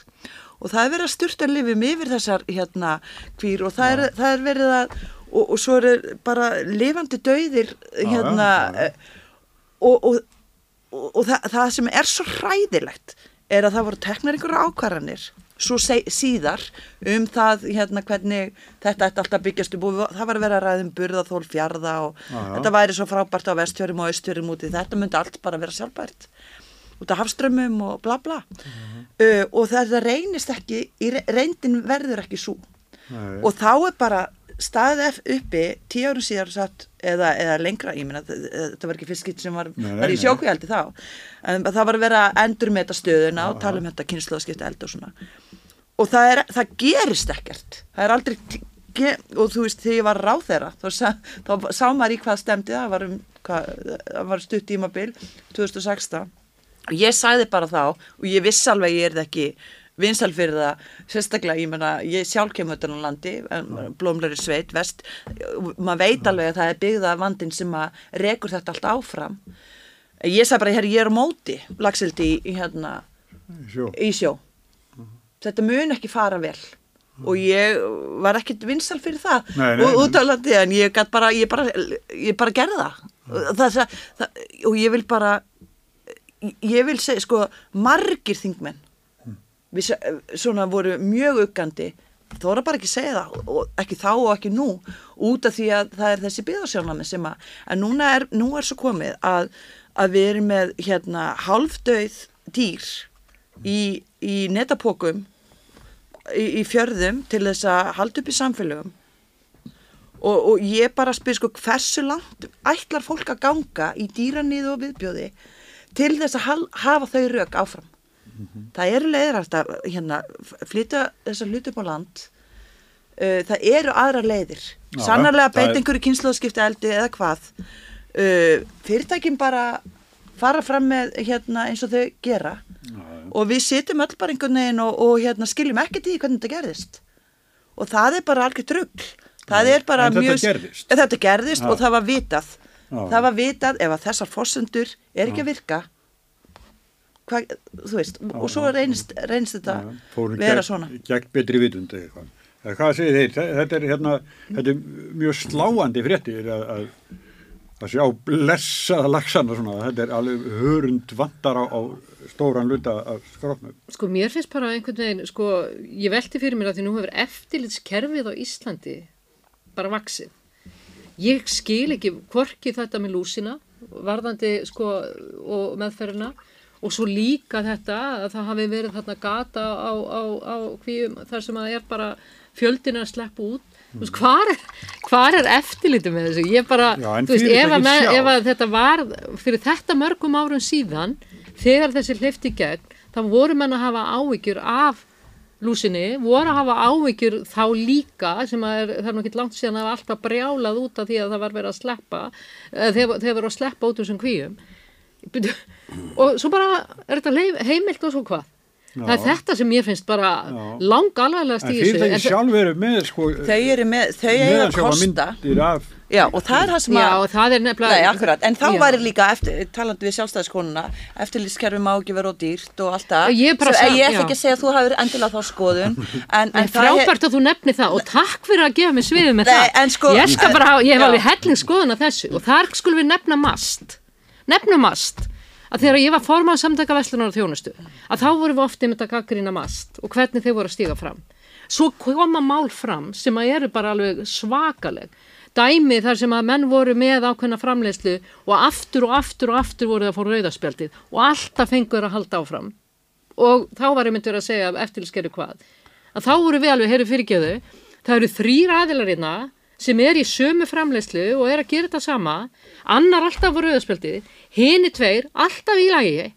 S3: Og það er verið að styrta lifum yfir þessar hérna kvír og það er, það er verið að og, og svo er bara lifandi dauðir hérna
S1: já, já.
S3: eh, og, og, og, og það, það sem er svo hræðilegt er að það voru teknar einhverja ákvarðanir svo síðar um það hérna hvernig þetta ætti alltaf byggjast upp og það var að vera ræða um burðaþól fjarða og
S1: Já, já.
S3: þetta væri svo frábært á vestfjörum og austfjörum úti þetta myndi allt bara vera sjálfbært út af hafströmmum og bla bla. Uh, og þetta reynist ekki reyndin verður ekki svo og þá er bara staðið ef- uppi tíu árum síðar satt, eða, eða lengra, ég meina þ- þetta var ekki fyrst skipt sem var,
S1: Nei,
S3: var í
S1: nei.
S3: sjókvíaldi þá. En það var að vera að endur með þetta stöðuna og tala um þetta kynnslóðskipta eld og svona. Og það, er, það gerist ekkert. Það er aldrei og þú veist þegar ég var ráð þeirra þá, sa, þá sá maður í hvað stemdi það var um hvað, það var stutt tímabil 2016 og ég sagði bara þá og ég viss alveg ég er það ekki vinsal fyrir það, sérstaklega ég menna ég sjálf kemur þetta á landi blómlöri sveit, vest. Maður veit alveg að það er byggða vandin sem að rekur þetta allt áfram. Ég sagði bara, ég er móti lagsildi í, í hérna
S1: Sjó.
S3: í sjó. Þetta mun ekki fara vel. Og ég var ekkit vinsal fyrir það.
S1: Nei, nei,
S3: út af landi en ég gat bara ég bara, ég bara gerði það. Það, það, það og ég vil bara ég vil segja sko margir þingmenn við svona voru mjög uggandi. Voru bara ekki segja það og ekki þá og ekki nú út af því að það er þessi byggðarsjónami sem að en núna er, nú er svo komið að, að við erum með hérna halfdauð dýr í, í netapokum í, í fjörðum til þess að halda upp í samfélögum. Og, og ég bara spyr sko hversu langt ætlar fólk að ganga í dýranýðu og viðbjóði til þess að hal- hafa þau rauk áfram það eru leiðir að hérna, flytja þessar hluti upp á land. Uh, það eru aðra leiðir.
S1: Já,
S3: sannarlega
S1: það er-
S3: beit einhverju kynnslóðskipti eldi eða hvað. Uh, fyrirtækin bara fara fram með hérna, eins og þau gera. Og við sitjum öll bara einhvern veginn og, og hérna, skiljum ekkert í hvernig þetta gerðist. Og það er bara algjör trugg það er bara
S1: En þetta
S3: mjög
S1: gerðist.
S3: þetta gerðist
S1: Já.
S3: og það var vitað.
S1: Já.
S3: það var vitað ef að þessar fossendur er ekki að virka hvað, þú veist og svo reynist, reynist þetta
S1: fórum
S3: vera
S1: gegn,
S3: svona
S1: gegn betri vitund eða eitthvað. Eða Hvað segir þeir? Þe- Þetta er, hérna, þetta er mjög sláandi fréttir að, að, að sjá blessaða lagsana svona. Þetta er alveg hörund vantar á, á stóran luta af skróknum.
S4: Sko mér finnst bara einhvern veginn, sko ég velti fyrir mér að því nú hefur eftirlitskerfið á Íslandi bara vaksið. Ég skil ekki hvorki þetta með lúsina, varðandi sko og meðferðina og svo líka þetta að það hafi verið þarna gata á, á, á kvíum þar sem að er bara fjöldin að sleppa út. Þú veist, hvar er, hvar er eftirlitið með þessu? Ég bara,
S1: Já,
S4: þú veist, ef að, með, ef að þetta var fyrir þetta mörgum árum síðan þegar þessi hleyfti gegn þá voru menn að hafa áhyggjur af lúsinni, voru að hafa áhyggjur þá líka sem er, það er nú ekki langt síðan að alltaf brjálað út af því að það var verið að sleppa þegar þegar verið að sleppa út úr þessum kvíum Bíddu, og svo bara er þetta heimilt og svo hvað það er
S1: Já.
S4: þetta sem ég finnst bara
S1: Já.
S4: lang alveglega
S1: En
S4: stíðis
S1: fyrirtæki sjálf eru með sko
S3: þau eru með, þau eiga að kosta
S1: myndir af
S3: já og það er það sem
S4: Já,
S3: að
S4: og það er nefnilega
S3: Nei, en þá
S4: Já.
S3: væri líka eftir, talandi við sjálfstæðiskonuna eftirlýskerfi má ekki vera og dýrt og allt það
S4: Ég
S3: ætla
S4: já.
S3: ekki að segja að þú hafur endilega þá skoðun en,
S4: En
S3: en er
S4: frábært að þú nefni það og takk fyrir að gefa mig sviðið með
S3: Nei,
S4: það.
S3: en sko-
S4: ég bara, ég hef
S3: Já.
S4: alveg helling skoðun að þessu og þar skulum við nefna mast. Nefna mast. Að þegar ég var formað samtaka Vestlunar og þjónustu, að þá vorum við ofta með að gaggrina mast og hvernig þeir voru að stíga fram. Svo koma mál fram sem að eru bara alveg svakaleg. Dæmi þar sem að menn voru með ákveðna framleiðslu og aftur og aftur og aftur voru það að fóra rauðaspjaldið og alltaf fengur að halda áfram og þá var ég myndur að segja eftirliskeru hvað að þá voru við alveg, heyrðu fyrirgeðu það eru þrýr aðilar hérna sem er í sömu framleiðslu og er að gera þetta sama annar alltaf voru auðarspjaldið hini tveir alltaf í lagi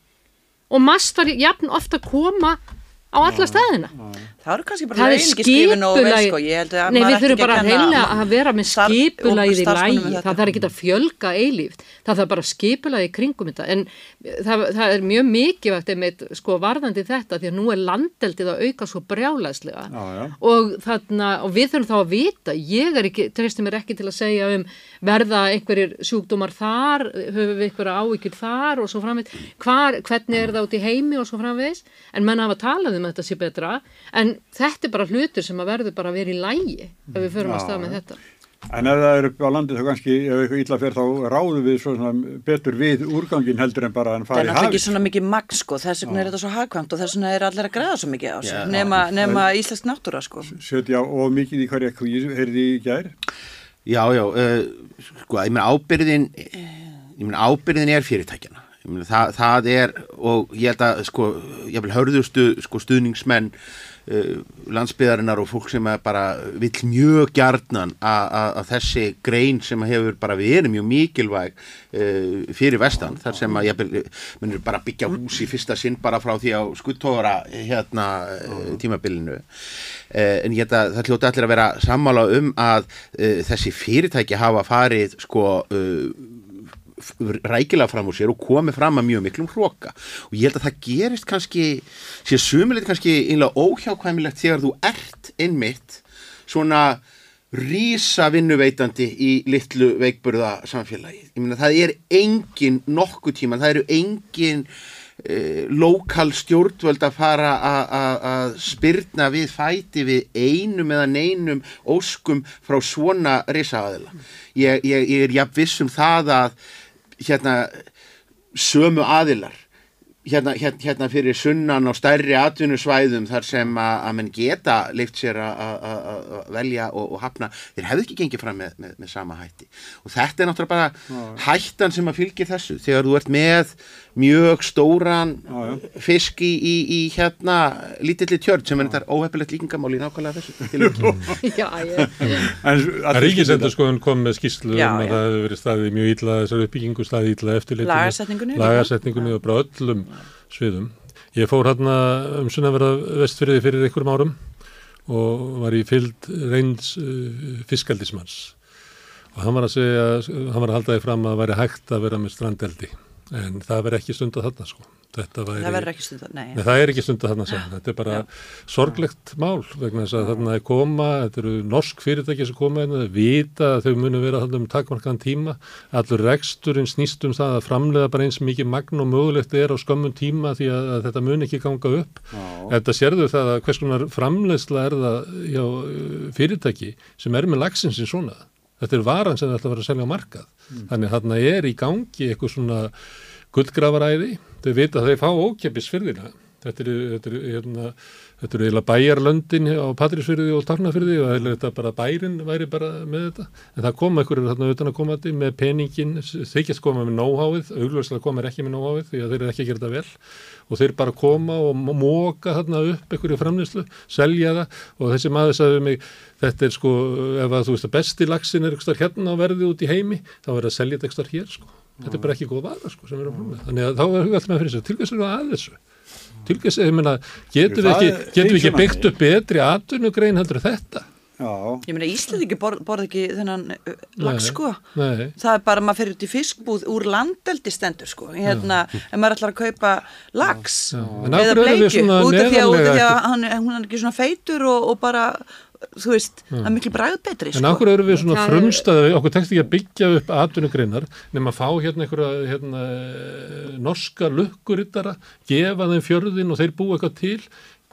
S4: og var jafn ofta að koma á alla staðina
S3: það eru kannski bara lögin ekki skrifin og vel sko, ég held að
S4: nei
S3: maður
S4: við þurfum bara að reyna að vera með skipulagið í
S3: um
S4: lægi það þarf ekki að fjölga eilíft. Það þarf bara skipulagið í kringum þetta. En það, það er mjög mikilvægt einmitt sko varðandi þetta því að nú er landeldið að auka svo brjálæslega
S1: Já, já.
S4: og, þarna, og við þurfum þá að vita ég er ekki, treysti mér ekki til að segja um verða einhverjir sjúkdómar þar höfum við einhverja áhyggjur þar og svo framvegis, Hvar, hvernig er það út í heimi og svo framvegis, en menn hafa talað um að þetta sé betra, en þetta er bara hlutur sem að verður bara að vera í lægi ef við förum að
S1: Já,
S4: stað með
S1: já.
S4: þetta
S1: En ef það er upp á landið þá kannski, ef eitthvað illa fer þá ráðum við svona betur við úrgangin heldur en bara hann
S3: það er náttúrulega ekki
S1: hafið.
S3: svona mikið magn sko, þess vegna er þetta svo hagkvæmt og þess vegna er allir að græða svo mikið á sig,
S5: Já.
S3: nema, nema íslensk náttúra sko.
S1: Setja og mikið í hverja kvíð, heyrði í gær.
S5: Já, já, uh, sko, ég meina ábyrðin, ég meina ábyrðin er fyrirtækjana. Ég meina það, það er, og ég held að, sko, ég vil hörðustu, sko, stuðningsmenn uh, landsbyðarinnar og fólk sem bara vill mjög gjarnan að- þessi grein sem hefur bara verið mjög mikilvæg uh, fyrir vestan, þar sem að ég vil, munir bara byggja hús í fyrsta sinn bara frá því á skuttóra hérna uh, tímabilinu. Uh, en ég að það hljóti allir að vera sammála um að þessi fyrirtæki hafa farið sko rækilega fram úr sér og komið fram að mjög miklum hróka og ég held að það gerist kannski sé sumilegt kannski einlega óhjákvæmilegt þegar þú ert einmitt svona rísa vinnuveitandi í litlu veikburða samfélagi. Ég meina það er engin nokkuð tíma, það eru engin uh, lokal stjórnvöld að fara að spyrna við fæti við einum eða neinum óskum frá svona risaðila. Ég, ég, ég er jafn viss um það að hérna sömu aðilar. Hérna, hérna, hérna fyrir sunnan á stærri atvinnusvæðum þar sem að, menn geta leift sér að- velja og, og hafna, þeir hefðu ekki gengið fram með, með, með sama hætti. Og þetta er náttúrulega bara hættan sem að fylgir þessu. Þegar þú ert með mjög stóran fisk í, í, í hérna lítilli tjörn sem er þetta óhefilegt líkingamál í nákvæmlega þessu.
S4: Já, ég,
S1: En
S2: Ríkisendur skoðun kom með skýslu
S3: Já,
S2: um að það hefur verið staðið mjög illa þessar uppbyggingu staðið illa eftirlitinu.
S3: Lagasetningunni líka.
S2: lagasetningunni og bara öllum sviðum. Ég fór hérna um sunnaverða vestfyrir fyrir einhverjum árum og var í fylld reyns uh, fiskaldismanns og hann var að segja, hann var að halda því fram að væri hægt að vera með strandeldi en það veri ekki stund að þarna sko þetta væri
S3: það verður ekki stundar, nei.
S2: Nei, það er ekki stund að þarna segja. Þetta er bara sorglegt mál vegna þess að þarna er koma, þetta eru norsk fyrirtæki sem koma hérna, þau vita að þau munu vera þarna um takmarkaðan tíma. Allur reksturinn snýst um það að framlega bara eins mikið magn og mögulegt er á skömmun tíma því að, að þetta mun ekki ganga upp.
S1: Já.
S2: Þetta sérðu það að hvers konar framleiðsla er það hjá uh, fyrirtæki sem er með lagsin sin svona. Þetta er varan sem það ætla að vera að selja á markað. Þannig að þarna er í gangi eitthvað svona gullgrafaræði, þau vita að þau fá ókjöpis fyrðina. Þetta eru, þetta eru, hérna, þetta eru eiginlega bæjarlöndin á Patrísfyrði og Tarnafyrði og eiginlega þetta bara bærin væri bara með þetta. En það koma einhverjur þarna utan að koma þetta með peningin, þykjast koma með nóháið, augljóslega koma er ekki með nóháið því að þeir eru ekki að gera þetta vel og þeir bara koma og móka þarna upp einhverju framlýslu, selja það og þessi maður sagði mig, þetta er sko, ef að þú veist að besti lagsin er eitthvað hérna á verði út í heimi, þá er að selja þetta eitthvað hér sko. Þetta er bara ekki góð vara sko sem er að framlega. Þannig að þá er hugað með fyrir þessu, til hvers er það að þessu? Til ég meina, getum við ekki, getum ekki byggt upp betri atvinnugrein heldur en þetta?
S1: Já,
S3: Ég meina Íslandingi borð, borð ekki þennan lags sko.
S2: Nei,
S3: Það er bara að maður fyrir út í fiskbúð úr landeldi stendur sko. Hérna, ef maður ætlar að kaupa lags.
S2: En
S3: eða bleikju út af því að, að hún er ekki svona feitur og, og bara, þú veist, það er miklu bragð betri
S2: En
S3: sko.
S2: okkur eru við svona
S4: Það
S2: frumstæði, okkur tekst ekki að byggja upp atvinnugreinar nema að fá hérna einhverja hérna, norska lukkurittara, gefa þeim fjörðin og þeir búa eitthvað til.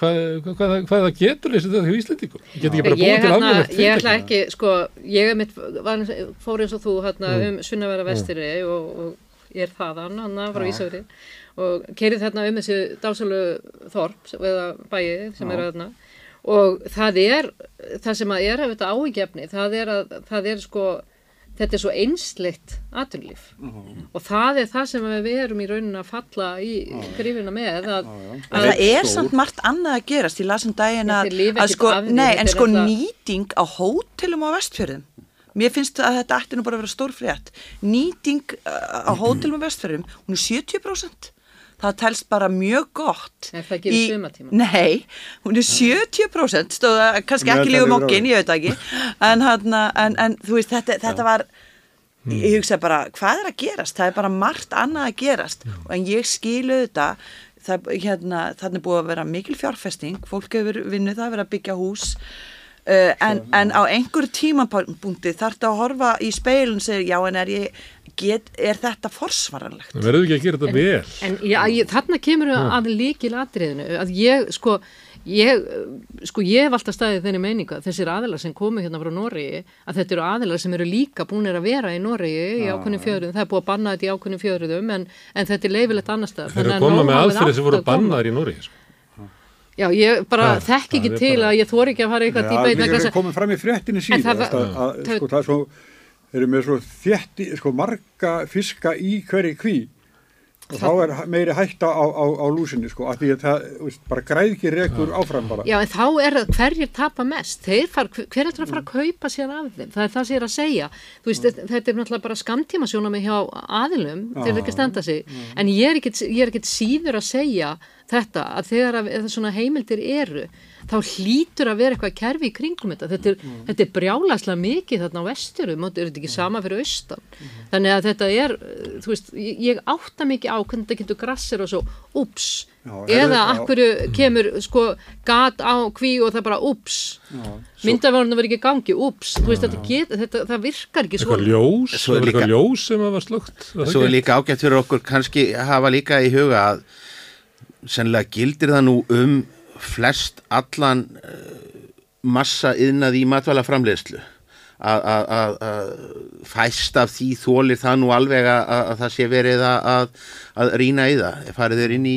S2: Hvað, hvað, hvað, það getur leysið þetta hjá Íslendingum? Get ekki bara búið til
S4: hérna,
S2: alveg
S4: ég ætla ekki, sko, ég er mitt, var, fór eins og þú hérna
S2: Mm.
S4: um Sunnavera vestiri og, og ég er þaðan, hann frá Ísafri og kerið þarna um þessi dásalu þorp eða bæi sem eru þarna og það er, það sem að er af þetta áhugjefni, það er að, það er sko, þetta er svo einsleitt atvinnlíf og það er það sem við erum í raunin að falla í grifina með að,
S3: En
S4: að
S3: það er
S1: stór.
S3: samt margt annað að gerast. Í lasum daginn að, að sko,
S4: af því,
S3: nei, en sko nýting á hótelum á vestfjörðum. Mér finnst að þetta ætti nú bara að vera stór frétt nýting uh, á hótelum á vestfjörðum hún er 70% það telst bara mjög gott
S4: Er það ekki í sumartíma?
S3: Nei, hún er 70% stóða, kannski ekki lífum okkin, ég veit ekki. En, hana, en, en þú veist, þetta, þetta var ég hugsa bara, hvað er að gerast? Það er bara margt annað að gerast. En ég skilu þetta það, hérna, þannig er búið að vera mikil fjárfesting fólk hefur vinnið það, verið að byggja hús uh, en, en á einhverju tímapunkti þarf þetta að horfa í speilun og segja, já en er ég get, er þetta forsvaranlegt
S2: Verður ekki að gera þetta vel?
S4: En já, ég, þarna kemur að líkil atriðinu að ég sko ég, sko ég hef alltaf staðið þenni meininga þessir aðilar sem komu hérna frá Noregi að þetta eru aðilar sem eru líka búinir að vera í Noregi í ákunnum fjöruðum, það er búið að banna þetta í ákunnum fjöruðum en, en þetta er leifilegt annar stað
S2: Þeir eru að koma með aðferði sem voru bannaðar í Nóri. Sko.
S4: Já, ég bara
S2: Það-
S4: þekk ekki til
S2: bara-
S4: að ég þóri ekki að fara eitthvað dýpa í
S1: við erum komið fram í fréttinni
S4: En
S1: síðan
S4: það-
S1: sko, það er svo þétti, sko, marga fiska í hverju kví og þá er meiri hætta á, á, á lúsinni, sko, af því að það veist, bara græðki rekur áfram bara.
S4: Já, en þá er það hverjir tapa mest. Þeir far, hver er það að fara að kaupa sér af þeim? Það er það sem ég er að segja. Þú veist, þetta- þetta er náttúrulega bara skamtíma sjónami hjá aðilum þeir eru ekki að standa sig. En ég er er ekkit síður að segja þetta að þegar að, að svona heimildir eru þá hlýtur að vera eitthvað kerfi í kringum þetta. Þetta er,
S1: Mm.
S4: þetta er brjálaslega mikið þarna á vesturum, er þetta ekki sama fyrir austan.
S1: Mm-hmm.
S4: þannig að þetta er þú veist, ég, ég átta mikið á hvernig þetta getur grassir og svo, ups
S1: Já,
S4: eða
S1: já.
S4: akkur kemur sko gat á kví og það bara ups myndavörnum verður ekki í gangi, ups þú veist, þetta, get, þetta, það virkar ekki
S2: Eitthvað
S4: svona.
S2: ljós,
S5: Svo er
S2: það var eitthvað ljós sem að var slögt.
S5: Svo er líka ágætt fyrir okkur kannski hafa líka í huga að sennilega gildir það nú um flest allan uh, massa yðnað í matvæla framleiðslu að- að að- að fæst af því þólir það nú alveg að, að, að það sé verið að, að, að rýna í það. Farið þeir inn í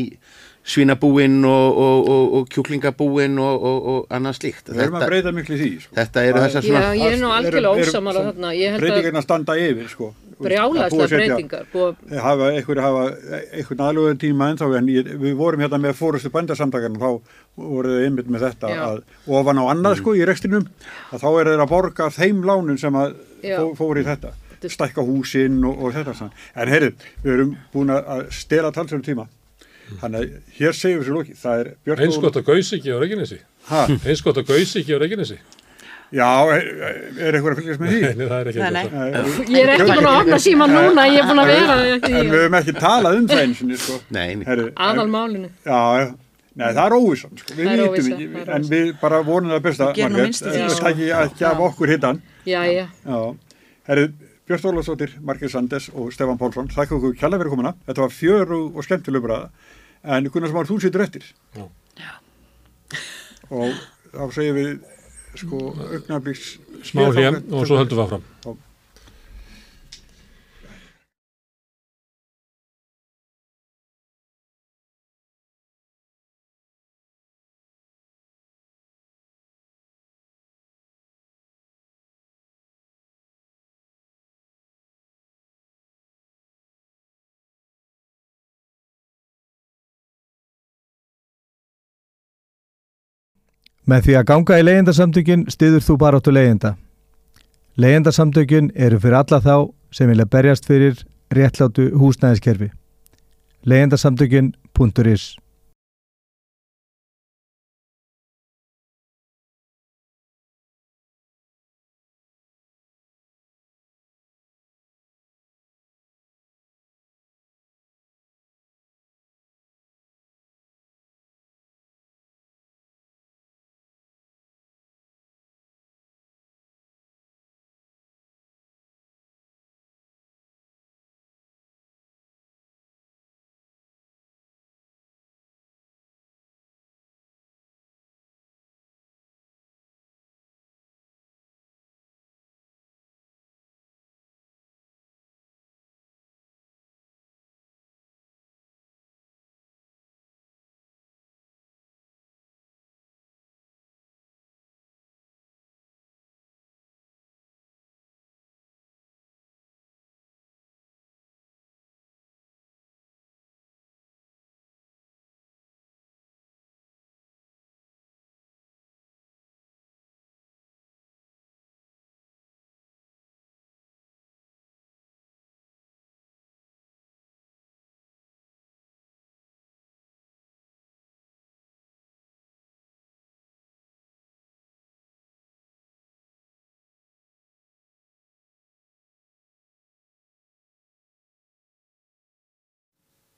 S5: svínabúin og, og, og, og kjúklingabúin og, og, og annað slíkt.
S1: Við erum að breyta miklu því, sko.
S5: þetta eru þessar
S4: Já,
S5: svona
S4: ég er nú algjörlega ósamála
S1: sem-
S4: þarna ég held að
S1: Breytingarna standa yfir, sko. Að setja-
S4: breytingar
S1: hafa einhverju hafa einhvern aðlöðun tíma en ég, við vorum hérna með fórustu bændasamtakarnir þá voru þau einmitt með þetta
S4: Já.
S1: að ofan á annað sko í rekstinum að þá er þeir að borga þeim lánum sem að
S4: Já.
S1: fó, fóru í þetta stækka húsin og, og þetta saman. en heyrðu, við erum búin að stela talsverðum tíma þannig að hér segjum við sér lóki það er Björn
S2: Eins gott að gaus ekki á Reykjanesi.
S1: Ha,
S2: Eins gott að gaus ekki á Reykjanesi.
S1: já, er, er eitthvað að fylgjast með því?
S2: Nei, það er ekki eitthvað.
S4: Ég er ekki búin að opna síma núna ég er búin að vera
S1: en við höfum ekki talað um það eins og sko.
S5: Nei, nei.
S1: Heyrðu,
S4: aðal málinu
S1: Já, já. Nei, það er óvissan, sko. við
S4: Það
S1: vitum ekki,
S4: það
S1: en við bara vonum það besta,
S3: því,
S1: við
S3: sko.
S1: ekki af okkur hittan.
S4: já, já,
S1: Já, herru, Björn Ólafsdóttir, Margrét Sandes og Stefán Pálsson, þakka okkur kjalla fyrir komuna, þetta var fjöru og skemmtileg braða, en Gunnar Smár, þú situr eftir.
S2: Já.
S1: Og þá segjum við, sko, augnablíks...
S2: Smá hlém og svo höldum við áfram.
S6: Með því að ganga í leyendasamtökin styður þú baráttu leyenda. Leyendasamtökin eru fyrir alla þá sem vilja berjast fyrir réttlátu húsnæðiskerfi. leyendasamtökin.is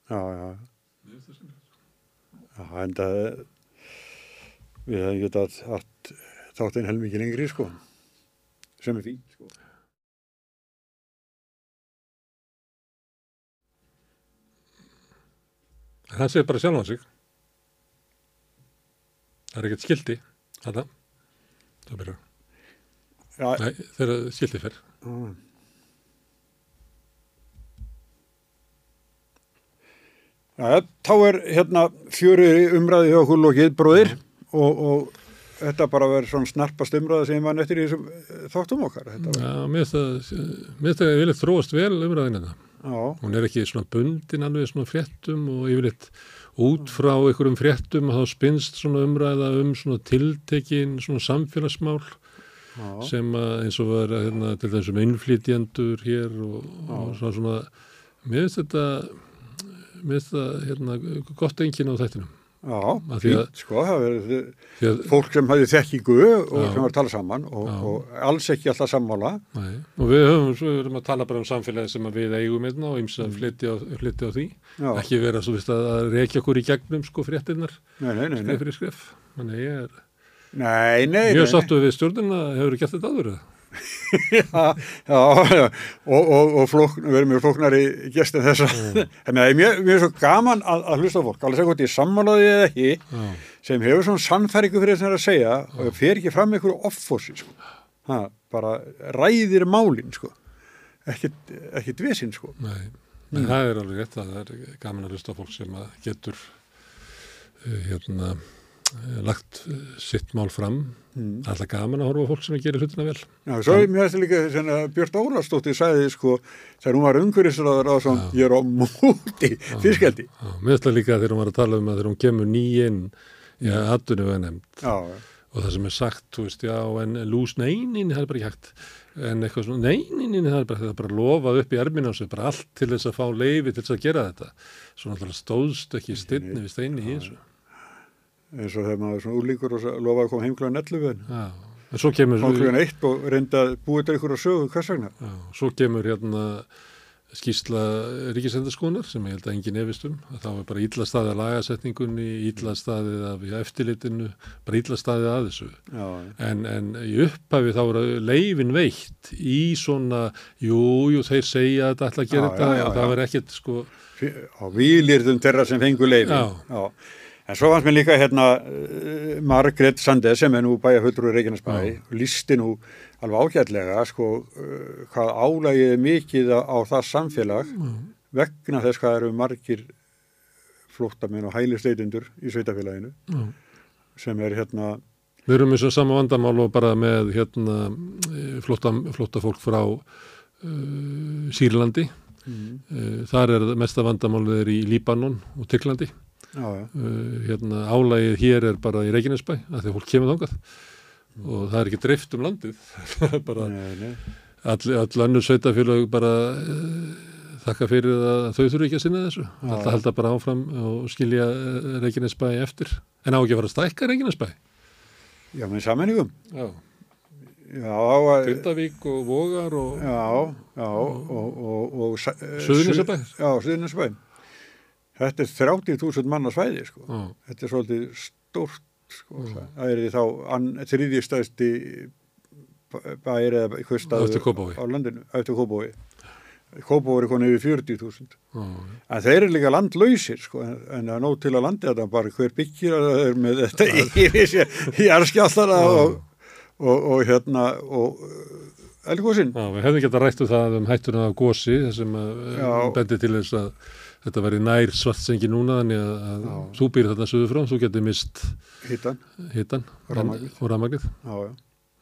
S1: Já, já. Já, en það, við hefum getað haft þáttinn helmikið lengri, sko, sem er fínt, sko.
S2: En hann segir bara sjálf á sig. Það er ekkert skildi. Þetta. Það byrjar. Nei, þegar skildi fer.
S1: Mm. Já, þá er hérna fjöri umræði hjá okkur lokið bróðir og, og þetta bara verður svona snarpast umræði sem var nettir í þessum eh, þáttum okkar.
S2: Já, mér finnst það, yfirleitt þróast vel umræðin þetta.
S1: já,
S2: Hún er ekki svona bundin alveg svona fréttum og yfirleitt út frá einhverjum fréttum þá spinnst svona umræða um svona tiltekin svona samfélagsmál
S1: já,
S2: sem að eins og var hérna, til þessum innflytjendur hér og, og svona, svona mér finnst þetta mér finnst það hérna, gott enginn á þættinum.
S1: Já,
S2: að-
S1: fínt, sko, það verður
S2: að,
S1: fólk sem hafði þekkingu og
S2: Já.
S1: sem var að tala saman og, og alls ekki alltaf sammála.
S2: nei, og við höfum svo við erum að tala bara um samfélagi sem að við eigum einna og ymsa flytti á, flytti á því.
S1: Já,
S2: ekki vera svo vist að, að reykja okkur í gegnum sko fréttinnar,
S1: nei,
S2: fyrir skref. Þannig ég er
S1: nei, nei,
S2: mjög
S1: nei.
S2: sáttu við stjórnina. Hefur gert þetta aður eða?
S1: Já, já, og, og, og flókn, við erum mjög flóknari gestin þess að, þannig að mér, mér er svo gaman að, að hlusta fólk, alveg segja hvort ég sammálaði eða ekki,
S2: Já,
S1: sem hefur svona sannfæringu fyrir þess að segja og fer ekki fram einhverju offósi, sko. Ha, bara ræðir málin, sko. Ekkit vesinn, sko.
S2: nei, en það er alveg rétt að það er gaman að hlusta fólk sem að getur uh, hérna lagt uh, sitt mál fram
S1: Mm.
S2: Alltaf gaman að horfa fólk sem gerir hlutina vel.
S1: Já, svo er mér þetta líka sem að Björn Ólastóttir sagði sko þegar hún var umhverfisraður á svona ég er á.
S2: Já, mér finnst það líka þegar hún var að tala um að þegar hún kemur nýinn í aðtunum við nefnd
S1: Já,
S2: og það sem er sagt, þú veist, já, en lús neinin, það er bara ekki hægt. En eitthvað svona, neinin, það er bara, það er bara lofað upp í erminu á sig, bara allt til þess að fá leifi til þess að gera þetta. Svo náttúrulega stóðst ekki steinni við steini í þessu.
S1: Eins og þegar maður er svona úlíkur og lofaði að koma heim klúan 11 en
S2: Já, en svo kemur,
S1: kom klúan 1 og reynda að búið til ykkur að sögu hvers vegna.
S2: já, svo kemur hérna skýrsla ríkisendaskonar sem ég held að enginn efist um að þá er bara illa staðið að lagasetningunni illa staðið af já, eftirlitinu bara illa staðið að þessu
S1: Já,
S2: en, en í upphafi þá er leifin veitt í svona jú, jú, þeir segja að þetta ætla að gera
S1: Já,
S2: þetta
S1: já, já,
S2: og það
S1: já.
S2: var ekkert sko
S1: á výlirðum þeirra sem fengu leifi.
S2: Já.
S1: En svo fannst mér líka hérna uh, Margret Sande sem er nú bæja fullur í Reykjanesbæ, listi nú alveg ágætlega sko uh, hvað álægið er mikið á, það samfélag vegna þess hvað eru margir flóttamenn og hælisteitundur í sveitafélaginu
S2: Já.
S1: sem er hérna
S2: Við erum eins og sama vandamál og bara með hérna eh, flotta, flotta fólk frá uh, Sýrlandi. Uh, þar er mesta vandamálið er í Líbanon og Tyrklandi. Uh, hérna álægið hér er bara í Reykjanesbæ að því að fólk kemur þangað og það er ekki dreift um landið. Bara all, all annur sveitafélög bara uh, þakka fyrir að þau þurfu ekki að sinna þessu. Alltaf halda bara áfram og skilja uh, Reykjanesbæ eftir. En á ekki að fara að stækka Reykjanesbæ.
S1: já, með samenningum
S2: Já. Grindavík og Vogar og
S1: já, já og, og, og, og
S2: Suðurnesjabær.
S1: já, Suðurnesabæ þetta er 30.000 manna svæði sko.
S2: Já,
S1: þetta er svolítið stórt sko. það er þá þriðji stæðsti bæri eða hvað staður
S2: Eftir Kópavogi.
S1: á landinu, eftir Kópavogi. Kópavogi er konið yfir 40.000
S2: já,
S1: en þeir eru líka landlausir sko, en, það er nóg til að landi þetta bara hver byggir að það er með þetta í arskjáltara og, og, og hérna og elgósin
S2: já, við hefðum geta rættu það um hættuna af gósi þessum að
S1: Já.
S2: bendi til þess að þetta veri nær svartsengi núna þannig að, að
S1: Já.
S2: þú býr þarna suður frá, þú getur mist
S1: hittan
S2: hitan
S1: Rafmagnið.
S2: og rafmagnið.
S1: já,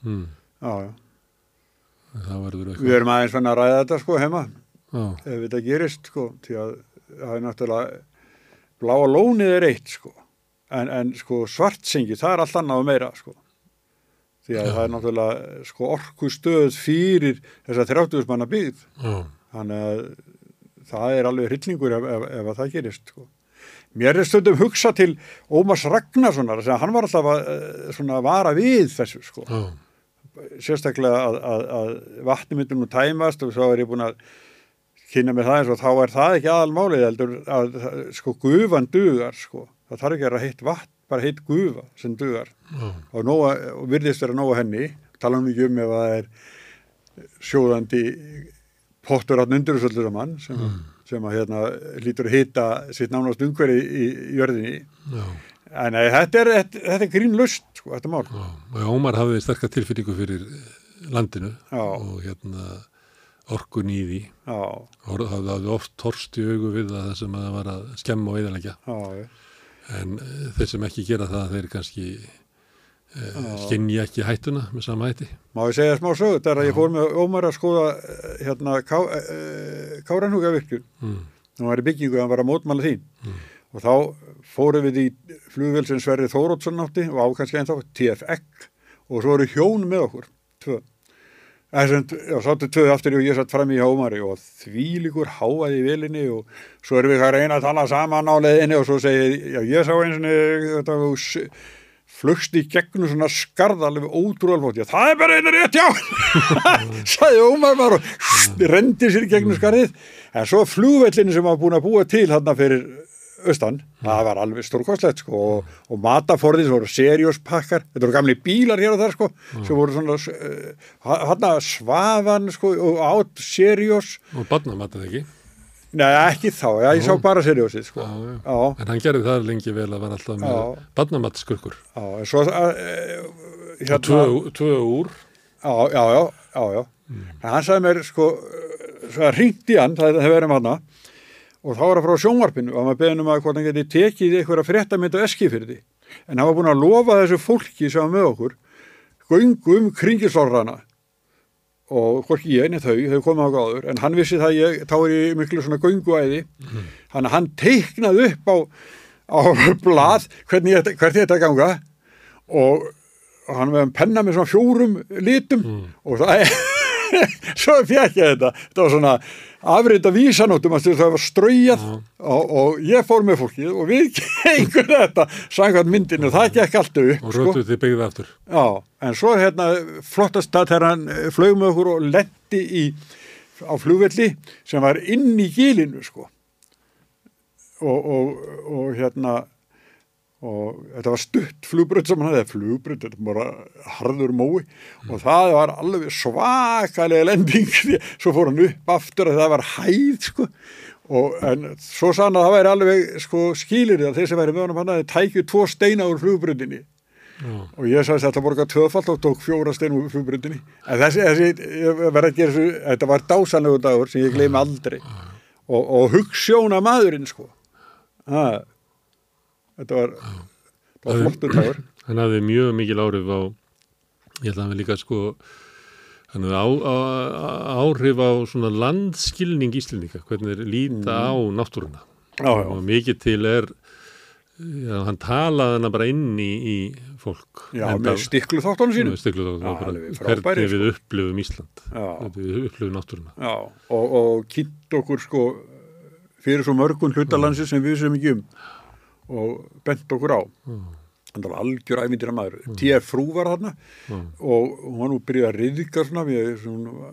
S2: Mm.
S1: já.
S2: Það verður
S1: við
S2: eitthvað.
S1: erum aðeins að ræða þetta sko heima ef þetta gerist sko því að það er náttúrulega bláa lónið er eitt sko en, en sko svartsengi það er allt annað og meira sko því að það er náttúrulega sko orku stöð fyrir þessa 30 manna byggð
S2: já,
S1: þannig að það er alveg hryllingur ef, ef, ef að það gerist sko. Mér er stundum hugsa til Ómars Ragnarssonar sem hann var alltaf að eh, svona vara við þessu sko.
S2: Já,
S1: sérstaklega að, að, að nú tæmast og svo er ég búin að kynna með það eins og þá er það ekki aðalmálið heldur að sko gufan dugar sko. Það þarf ekki að vera heitt vatn, bara heitt gufa sem dugar.
S2: Já,
S1: og, nóga, og virðist vera nóga henni, tala um ekki um ef það er sjóðandi pottur átt undir þessu öllu saman sem, sem að hérna lítur að hita sitt nánast umhverfi í, í jörðinni.
S2: já,
S1: En þetta er, þetta, þetta er grínlust, sko, þetta mál.
S2: já. Og Ómar hafði sterkar tilfinningu fyrir landinu
S1: Já.
S2: og hérna orkun í því. Það hafði oft torst í augu við það sem að það var að skemma og eðalegja. En uh, þeir sem ekki gera það, þeir kannski uh, skinja ekki hættuna með sama hætti.
S1: Má ég segja smá sögur, það er að ég fór með Ómar að skoða eh, hérna ká, uh, Káranhugavirkjun,
S2: Mm.
S1: hún var í byggingu, hann var að mótmála þín og þá fórum við í flugvél sem Sverri Þórótsson átti og ákvæmst ennþá TFX og svo eru hjón með okkur, tvö. Já, sáttu tvöðu aftur og ég satt fram í Hómari og því líkur háaði í vilinni og svo erum við að reyna að tala saman á leiðinni og svo segir, já, ég sá eins og flugst í gegnum svona skarð alveg ótrúalfótt, já, það er bara einu rétt, já, sagði Ómar bara og rendi sér í gegnum skarðið, en svo flugvellinu sem var búin að búa til hann fyrir austan, það var alveg stórkostlegt sko og, og mataforðið sem voru serióspakkar, þetta voru gamli bílar hér og þar sko, sem voru svona uh, hann svafan sko og átt seriós,
S2: og barnamatað ekki
S1: nei ekki þá, já ég sá bara seriósið sko,
S2: Já, já.
S1: já,
S2: en hann gerði það lengi vel að var alltaf með
S1: Já.
S2: barnamatskurkur
S1: já, en svo uh, hérna,
S2: tvö, úr.
S1: Já, já, já, já, en hann sagði mér sko, uh, svo að ringdi hann, það hefur verið manna og þá var það frá sjónvarpinu og maður beðin um að hvort hann geti tekið einhverja fréttamynd á Eskifyrði en hann var búin að lofa þessu fólki sem var með okkur göngu um kringislórrana og hvorki ég, en þau, þau komið á gáður en hann vissi það ég, þá er ég miklu svona gönguæði. Þannig að hann teiknaði upp á, á blað hvernig þetta, hvernig þetta ganga og, hann með penna með svona fjórum litum og það er svo ég þetta. Þetta var svona afrita vísanóttum að það var ströyjað og, og ég fór með fólkið og við gengum þetta samkvæmt myndinu, það gekk alltaf upp
S2: og
S1: sko.
S2: rötuð þið byggði aftur.
S1: Já, en svo hérna flottast að þegar hann eh, flaug með okkur og lendi í, á flugvelli sem var inn í gílinu sko. Og, og, og hérna og þetta var stutt flugbrönd sem hann hefði flugbrönd, þetta var bara harður mói. Og það var alveg svakalega lending því að svo fór hann upp aftur að það var hæð sko. Og en svo sann að það væri alveg sko skilir að þeir sem væri með honum hann að þeir tækju tvo steina úr flugbröndinni og ég sagðist að þetta borga tvöfald og tók fjóra stein úr flugbröndinni en þessi, þessi að gera þetta var dásanlegu dagur sem ég gleymi aldrei. Og, og hugssjóna maðurinn sko. Ha, þetta var, var flottur dagur.
S2: Hann hafði mjög mikil áhrif á ég held að hann líka sko hann hafði á, á, áhrif á svona landskilning íslendinga hvernig þeir líta á náttúruna.
S1: Já, já,
S2: og mikið til er já, hann talaði hana bara inn í, í fólk.
S1: Já
S2: Enda-
S1: með stiklu þáttunum sínum.
S2: Stiklu þá
S1: Já,
S2: bara
S1: alveg frábærir,
S2: hvernig við
S1: sko.
S2: upplifum Ísland. Hvernig við upplifum náttúruna.
S1: Já, og, og kynnt okkur sko fyrir svo mörgun hlutalansi sem við sem ekki um og bent okkur á. Hann var algjör ævindir að maður T.R. Frú var hann og hún var nú byrjuð að riðga svona, við, svona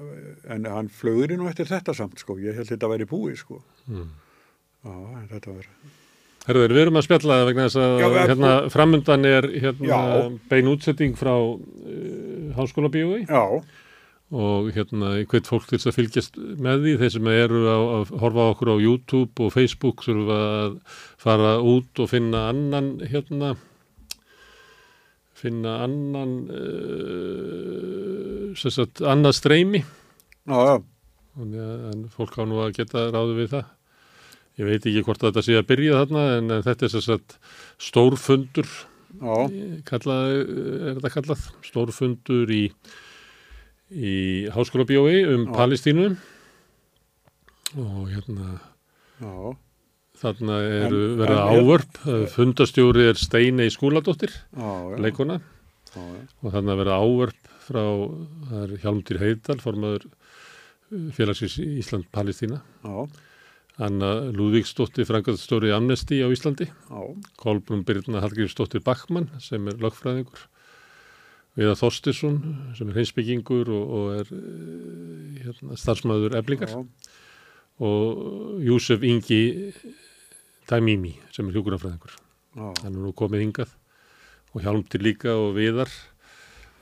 S1: en hann flögur nú eftir þetta samt sko, ég held þetta væri búið sko. Já, en þetta var
S2: Herður, við erum að spjalla vegna þess að
S1: Já,
S2: hérna, framundan er hérna, bein útsetting frá uh, háskóla bíói
S1: já,
S2: og hérna ég hvet fólk til þess að fylgjast með því. Þeir sem eru að, að horfa á okkur á YouTube og Facebook þurfa að fara út og finna annan hérna finna annan uh, sem sagt annað streymi. En fólk á nú að geta ráðu við það. Ég veit ekki hvort þetta sé að byrja þarna en eh, þetta er sagt stórfundur,
S1: já,
S2: kallað, er þetta kallað, stórfundur í, í Háskóla bíói um
S1: Já.
S2: Palestínu. Og hérna
S1: já,
S2: þarna eru verið
S1: er-
S2: ávörp, fundastjóri er Steinei Skúladóttir, leikona
S1: já, já.
S2: og þarna verið ávörp frá, það Hjálmtýr Heiðdal, formaður eh, félagsins Ísland Palestína.
S1: Já,
S2: Anna Lúðvíksdóttir, frangaðstóri Amnesty á Íslandi,
S1: já,
S2: Kolbrún Birna Hallgrímsdóttir Backmann sem er lögfræðingur, Viða Þorstisson sem er heimsbyggingur og, og er eh, hérna, starfsmæður eblingar
S1: já,
S2: og Júsef Ingi Taimimi sem er hjúkurafræðingur.
S1: já,
S2: Hann er nú komið hingað og hjálmtir líka og viðar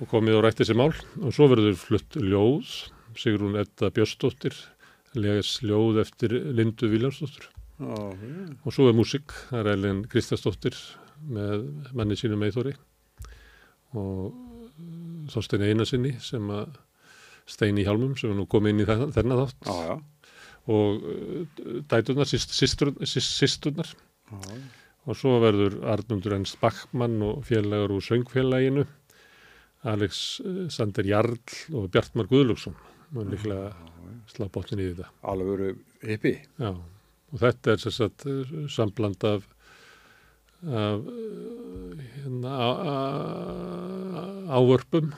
S2: og komið og rætti þessi mál. Og svo verður flutt ljóð, Sigrún Edda Björnsdóttir, legas ljóð eftir Lindu Viljámsdóttir.
S1: já, já,
S2: Og svo er músik, það er Elin Kristjastóttir með manni sínum Eithori og Þorstein Einarsinni sem að Steini Hjálmum sem er nú komið inn í þennan þátt.
S1: Já, já,
S2: og uh, dæturnar, syst- systur- og svo verður Arnundur Ernst Backmann og félagar úr söngfélaginu Alex uh, Sander Jarl og Bjartmar Guðlúksson og líklega slá botnin í þetta.
S1: alveg veru hippi,
S2: Já, og þetta er sagt eh, sambland af, af hérna, ávörpum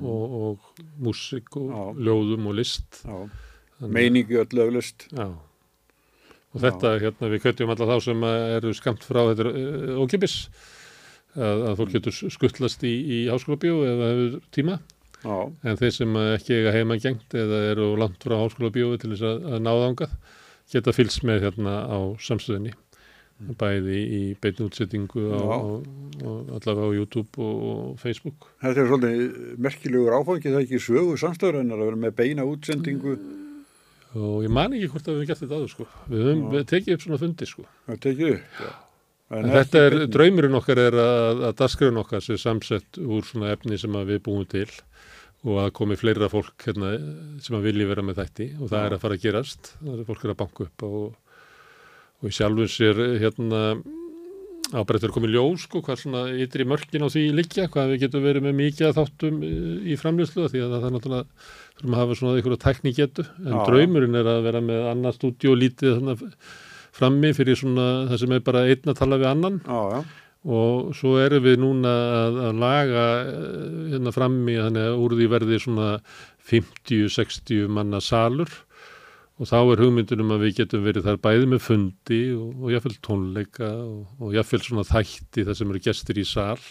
S2: og, og músik og
S1: Já.
S2: ljóðum og list.
S1: Já, meiningi öll öflust.
S2: Já. Og þetta, hérna, við kveitjum alla þá sem að eru skamt frá þetta uh, ókipis að, að fólk getur skuttlast í, í háskólabíu eða hefur tíma
S1: Já,
S2: en þeir sem að ekki eiga heima gengt eða eru langt frá háskólabíu til þess að, að náða ángað geta fylgst með hérna á samstöðinni bæði í beinu útsettingu
S1: Já.
S2: á, allavega á YouTube og, og Facebook.
S1: þetta er svolítið merkilegur áfangi það er ekki sögu samstöðurinnar að vera með beina útsendingu.
S2: Og ég man ekki hvort að við hefum gert þetta aður sko. Við höfum við tekið upp svona fundi sko.
S1: Tekið upp. Já.
S2: En þetta er, draumurinn okkar er að, að dasgrun okkar sé samsett úr svona efni sem við búum til og að komi fleira fólk hérna, sem að vilji vera með þætti og það er að fara að gerast, það er fólk er að banka upp og, og í sjálfum sér hérna ábreyttur komið ljós sko, hvað svona ytri mörkin á því liggja, hvað við getum verið með mikið að þáttum í framlýslu því að það er náttúrulega þurfum að hafa svona einhverja tækni getu en
S1: Já.
S2: draumurinn er að vera með annað stúdíu lítið frammi fyrir svona það sem er bara einn að tala við annan
S1: Já, já.
S2: og svo erum við núna að, að laga eh, hérna frammi þannig að úr því verði svona 50-60 manna salur og þá er hugmyndunum að við getum verið þar bæði með fundi og, og jáfnvel tónleika og, og jáfnvel svona þætti þar sem eru gestir í sal.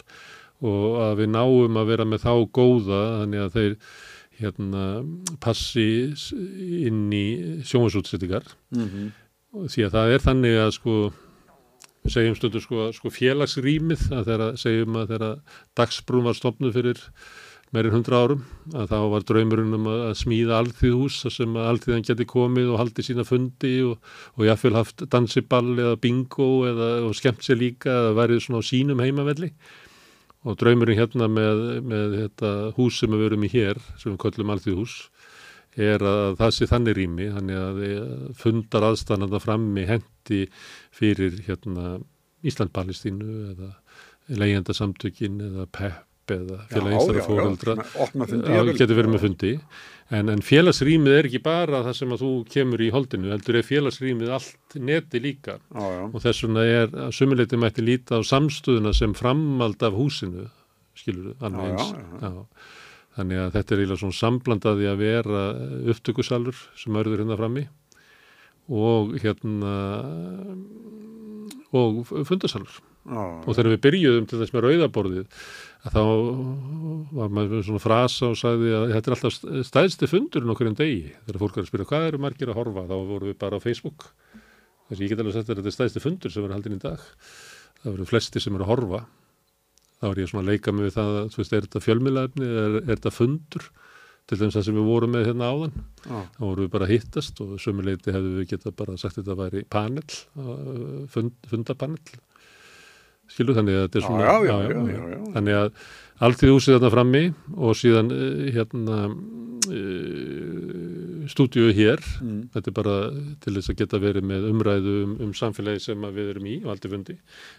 S2: Og að við náum að vera með þá góða þannig að þeir hérna passi inn í sjónvarsútsettingar
S1: Mm
S2: Og því að það er þannig að sko við segjum stundur sko, sko félagsrýmið að þegar segjum að þegar dagsbrún var stopnuð fyrir meirinn hundra árum að þá var draumurinn um að að smíða alþýðhús sem að alþýðan geti komið og haldi sína fundi og, og jáfnvel haft dansiball eða bingo eða og skemmt sér líka að værið svona á sínum heimavelli. Og draumurinn hérna með, með þetta hús sem við verum í hér sem við köllum alþýðhús er að það sé þannig rými, þannig að eh, fundar aðstæðan frammi hendi fyrir hérna Ísland-Palestínu eða leyendasamtökin eða PEP eða félag einstæðar fóreldra
S1: jafnvel.
S2: getur verið með fundi. En, en félagsrýmið er ekki bara það sem að þú kemur í holdinu, heldur er félagsrýmið allt neti líka.
S1: Já, já.
S2: og þess vegna er að sumuleiti mætti líta á samstöðuna sem framald af húsinu skilur
S1: Já,
S2: eins. þannig að þetta er eiginlega svona samblandaði að vera upptökusalur sem örður hérna frammi og hérna og fundasalur.
S1: Já,
S2: og þegar við byrjuðum til þess með rauðaborðið að þá var maður svona frasa og sagði að þetta er alltaf stæðsti fundurinn okkur en degi. Þegar fólk er að spyrja hvað eru margir að horfa? Þá vorum við bara á Facebook. Þess að ég get alveg sagt að þetta er stæðsti fundur sem er haldin í dag. Það voru flesti sem eru að horfa. Þá er ég svona að leika mig við það að, þú veist, er þetta fjölmiðlaefni er, er þetta fundur? Til dæmis það sem við vorum með hérna áðan.
S1: Já.
S2: þá vorum við bara að hittast og sömuleiti hefðu við geta bara sagt þetta væri panel uh, fund, fundapanel skilur þannig að þetta er svona
S1: já, já, já,
S2: þannig að allt því húsið þarna frammi og síðan uh, hérna uh, stúdíu hér.
S1: Mm.
S2: þetta er bara til þess að geta verið með umræðu um, um samfélagi sem við erum í og aldrei fundi.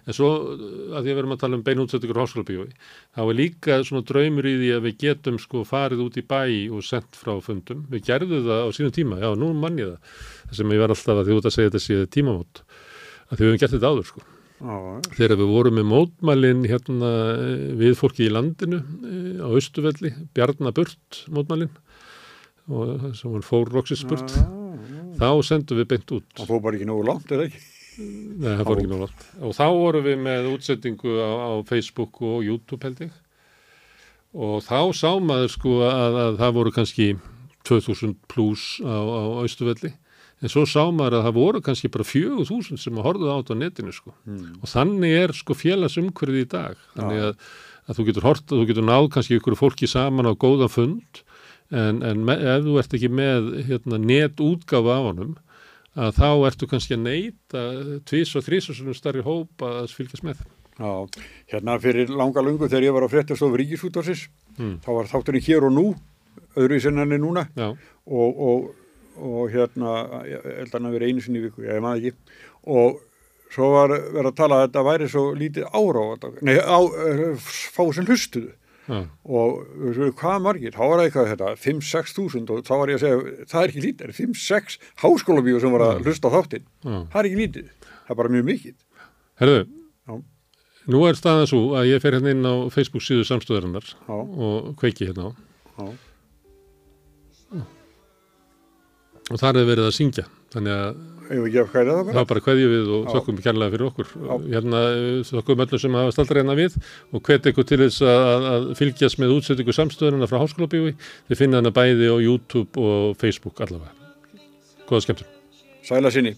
S2: En svo uh, að því að við erum að tala um beinútsettingur háskólabíói þá er líka svona draumur í því að við getum sko farið út í bæ og sendt frá fundum. Við gerðum það á sínum tíma, já nú mann ég það. Sem ég var alltaf að því út að segja þetta séð tímamót. Að því við hefum gert þetta áður sko. Þegar við vorum með mótmælin hérna eh, við fólki í landinu eh, á Östuvelli, Bjarnaburt mótmælin og sem spurt
S1: Já, já.
S2: þá sendum við beint út.
S1: Það fór bara ekki nógu langt, er það ekki?
S2: Nei, það fór ekki nóg langt. Og þá vorum við með útsettingu á, á Facebook og YouTube held ég. Og þá sá maður sko að, að það voru kannski 2000 pluss á, á Östuvelli en svo sá maður að það voru kannski bara 4000 sem að horfðu á þetta á netinu sko.
S1: Mm.
S2: og þannig er sko félagsumhverfið í dag. Þannig að, að þú getur hort þú getur náð kannski ykkur fólki saman á góða fund en, en me, ef þú ert ekki með hérna, net útgáfa af honum að þá ertu kannski að neyta tvís og þrís og svona starri hóp að fylgjast með.
S1: Já, hérna fyrir langa lungu þegar ég var á fréttastofu Ríkisútvarsins,
S2: Mm.
S1: þá var þátturinn hér og nú, öðru í sennanir núna.
S2: Já,
S1: og, og, og hérna, ég held að hann hafi verið einu sinni í viku, ég maður ekki, og svo var verið að tala að þetta væri svo lítið ára á þetta, nei, á, eh, fá sem hlustuðu.
S2: Já,
S1: og við spyrum, hvað margir, þá var það eitthvað þetta 5-6 þúsund og þá var ég að segja það er ekki lítið, það er 5-6 háskólabíu sem var að hlusta á þáttinn,
S2: já.
S1: það er ekki lítið það er bara mjög mikið.
S2: Herðu,
S1: Já.
S2: nú er staðan svo að ég fer hérna inn á Facebook síðu samstöðarinnar og kveiki hérna á.
S1: Já.
S2: Og þar er verið að syngja þannig að
S1: það
S2: það
S1: bara.
S2: er kveðju við og
S1: Já.
S2: þökkum kærlega fyrir okkur hérna eh, þökkum öllum sem hafa staldra hérna við og hvet ykkur til þess að, að fylgjast með útsettingu samstöðunina frá Háskólabífi þið finna hana bæði á YouTube og Facebook allavega Góða skemmtur
S1: Sæla sinni.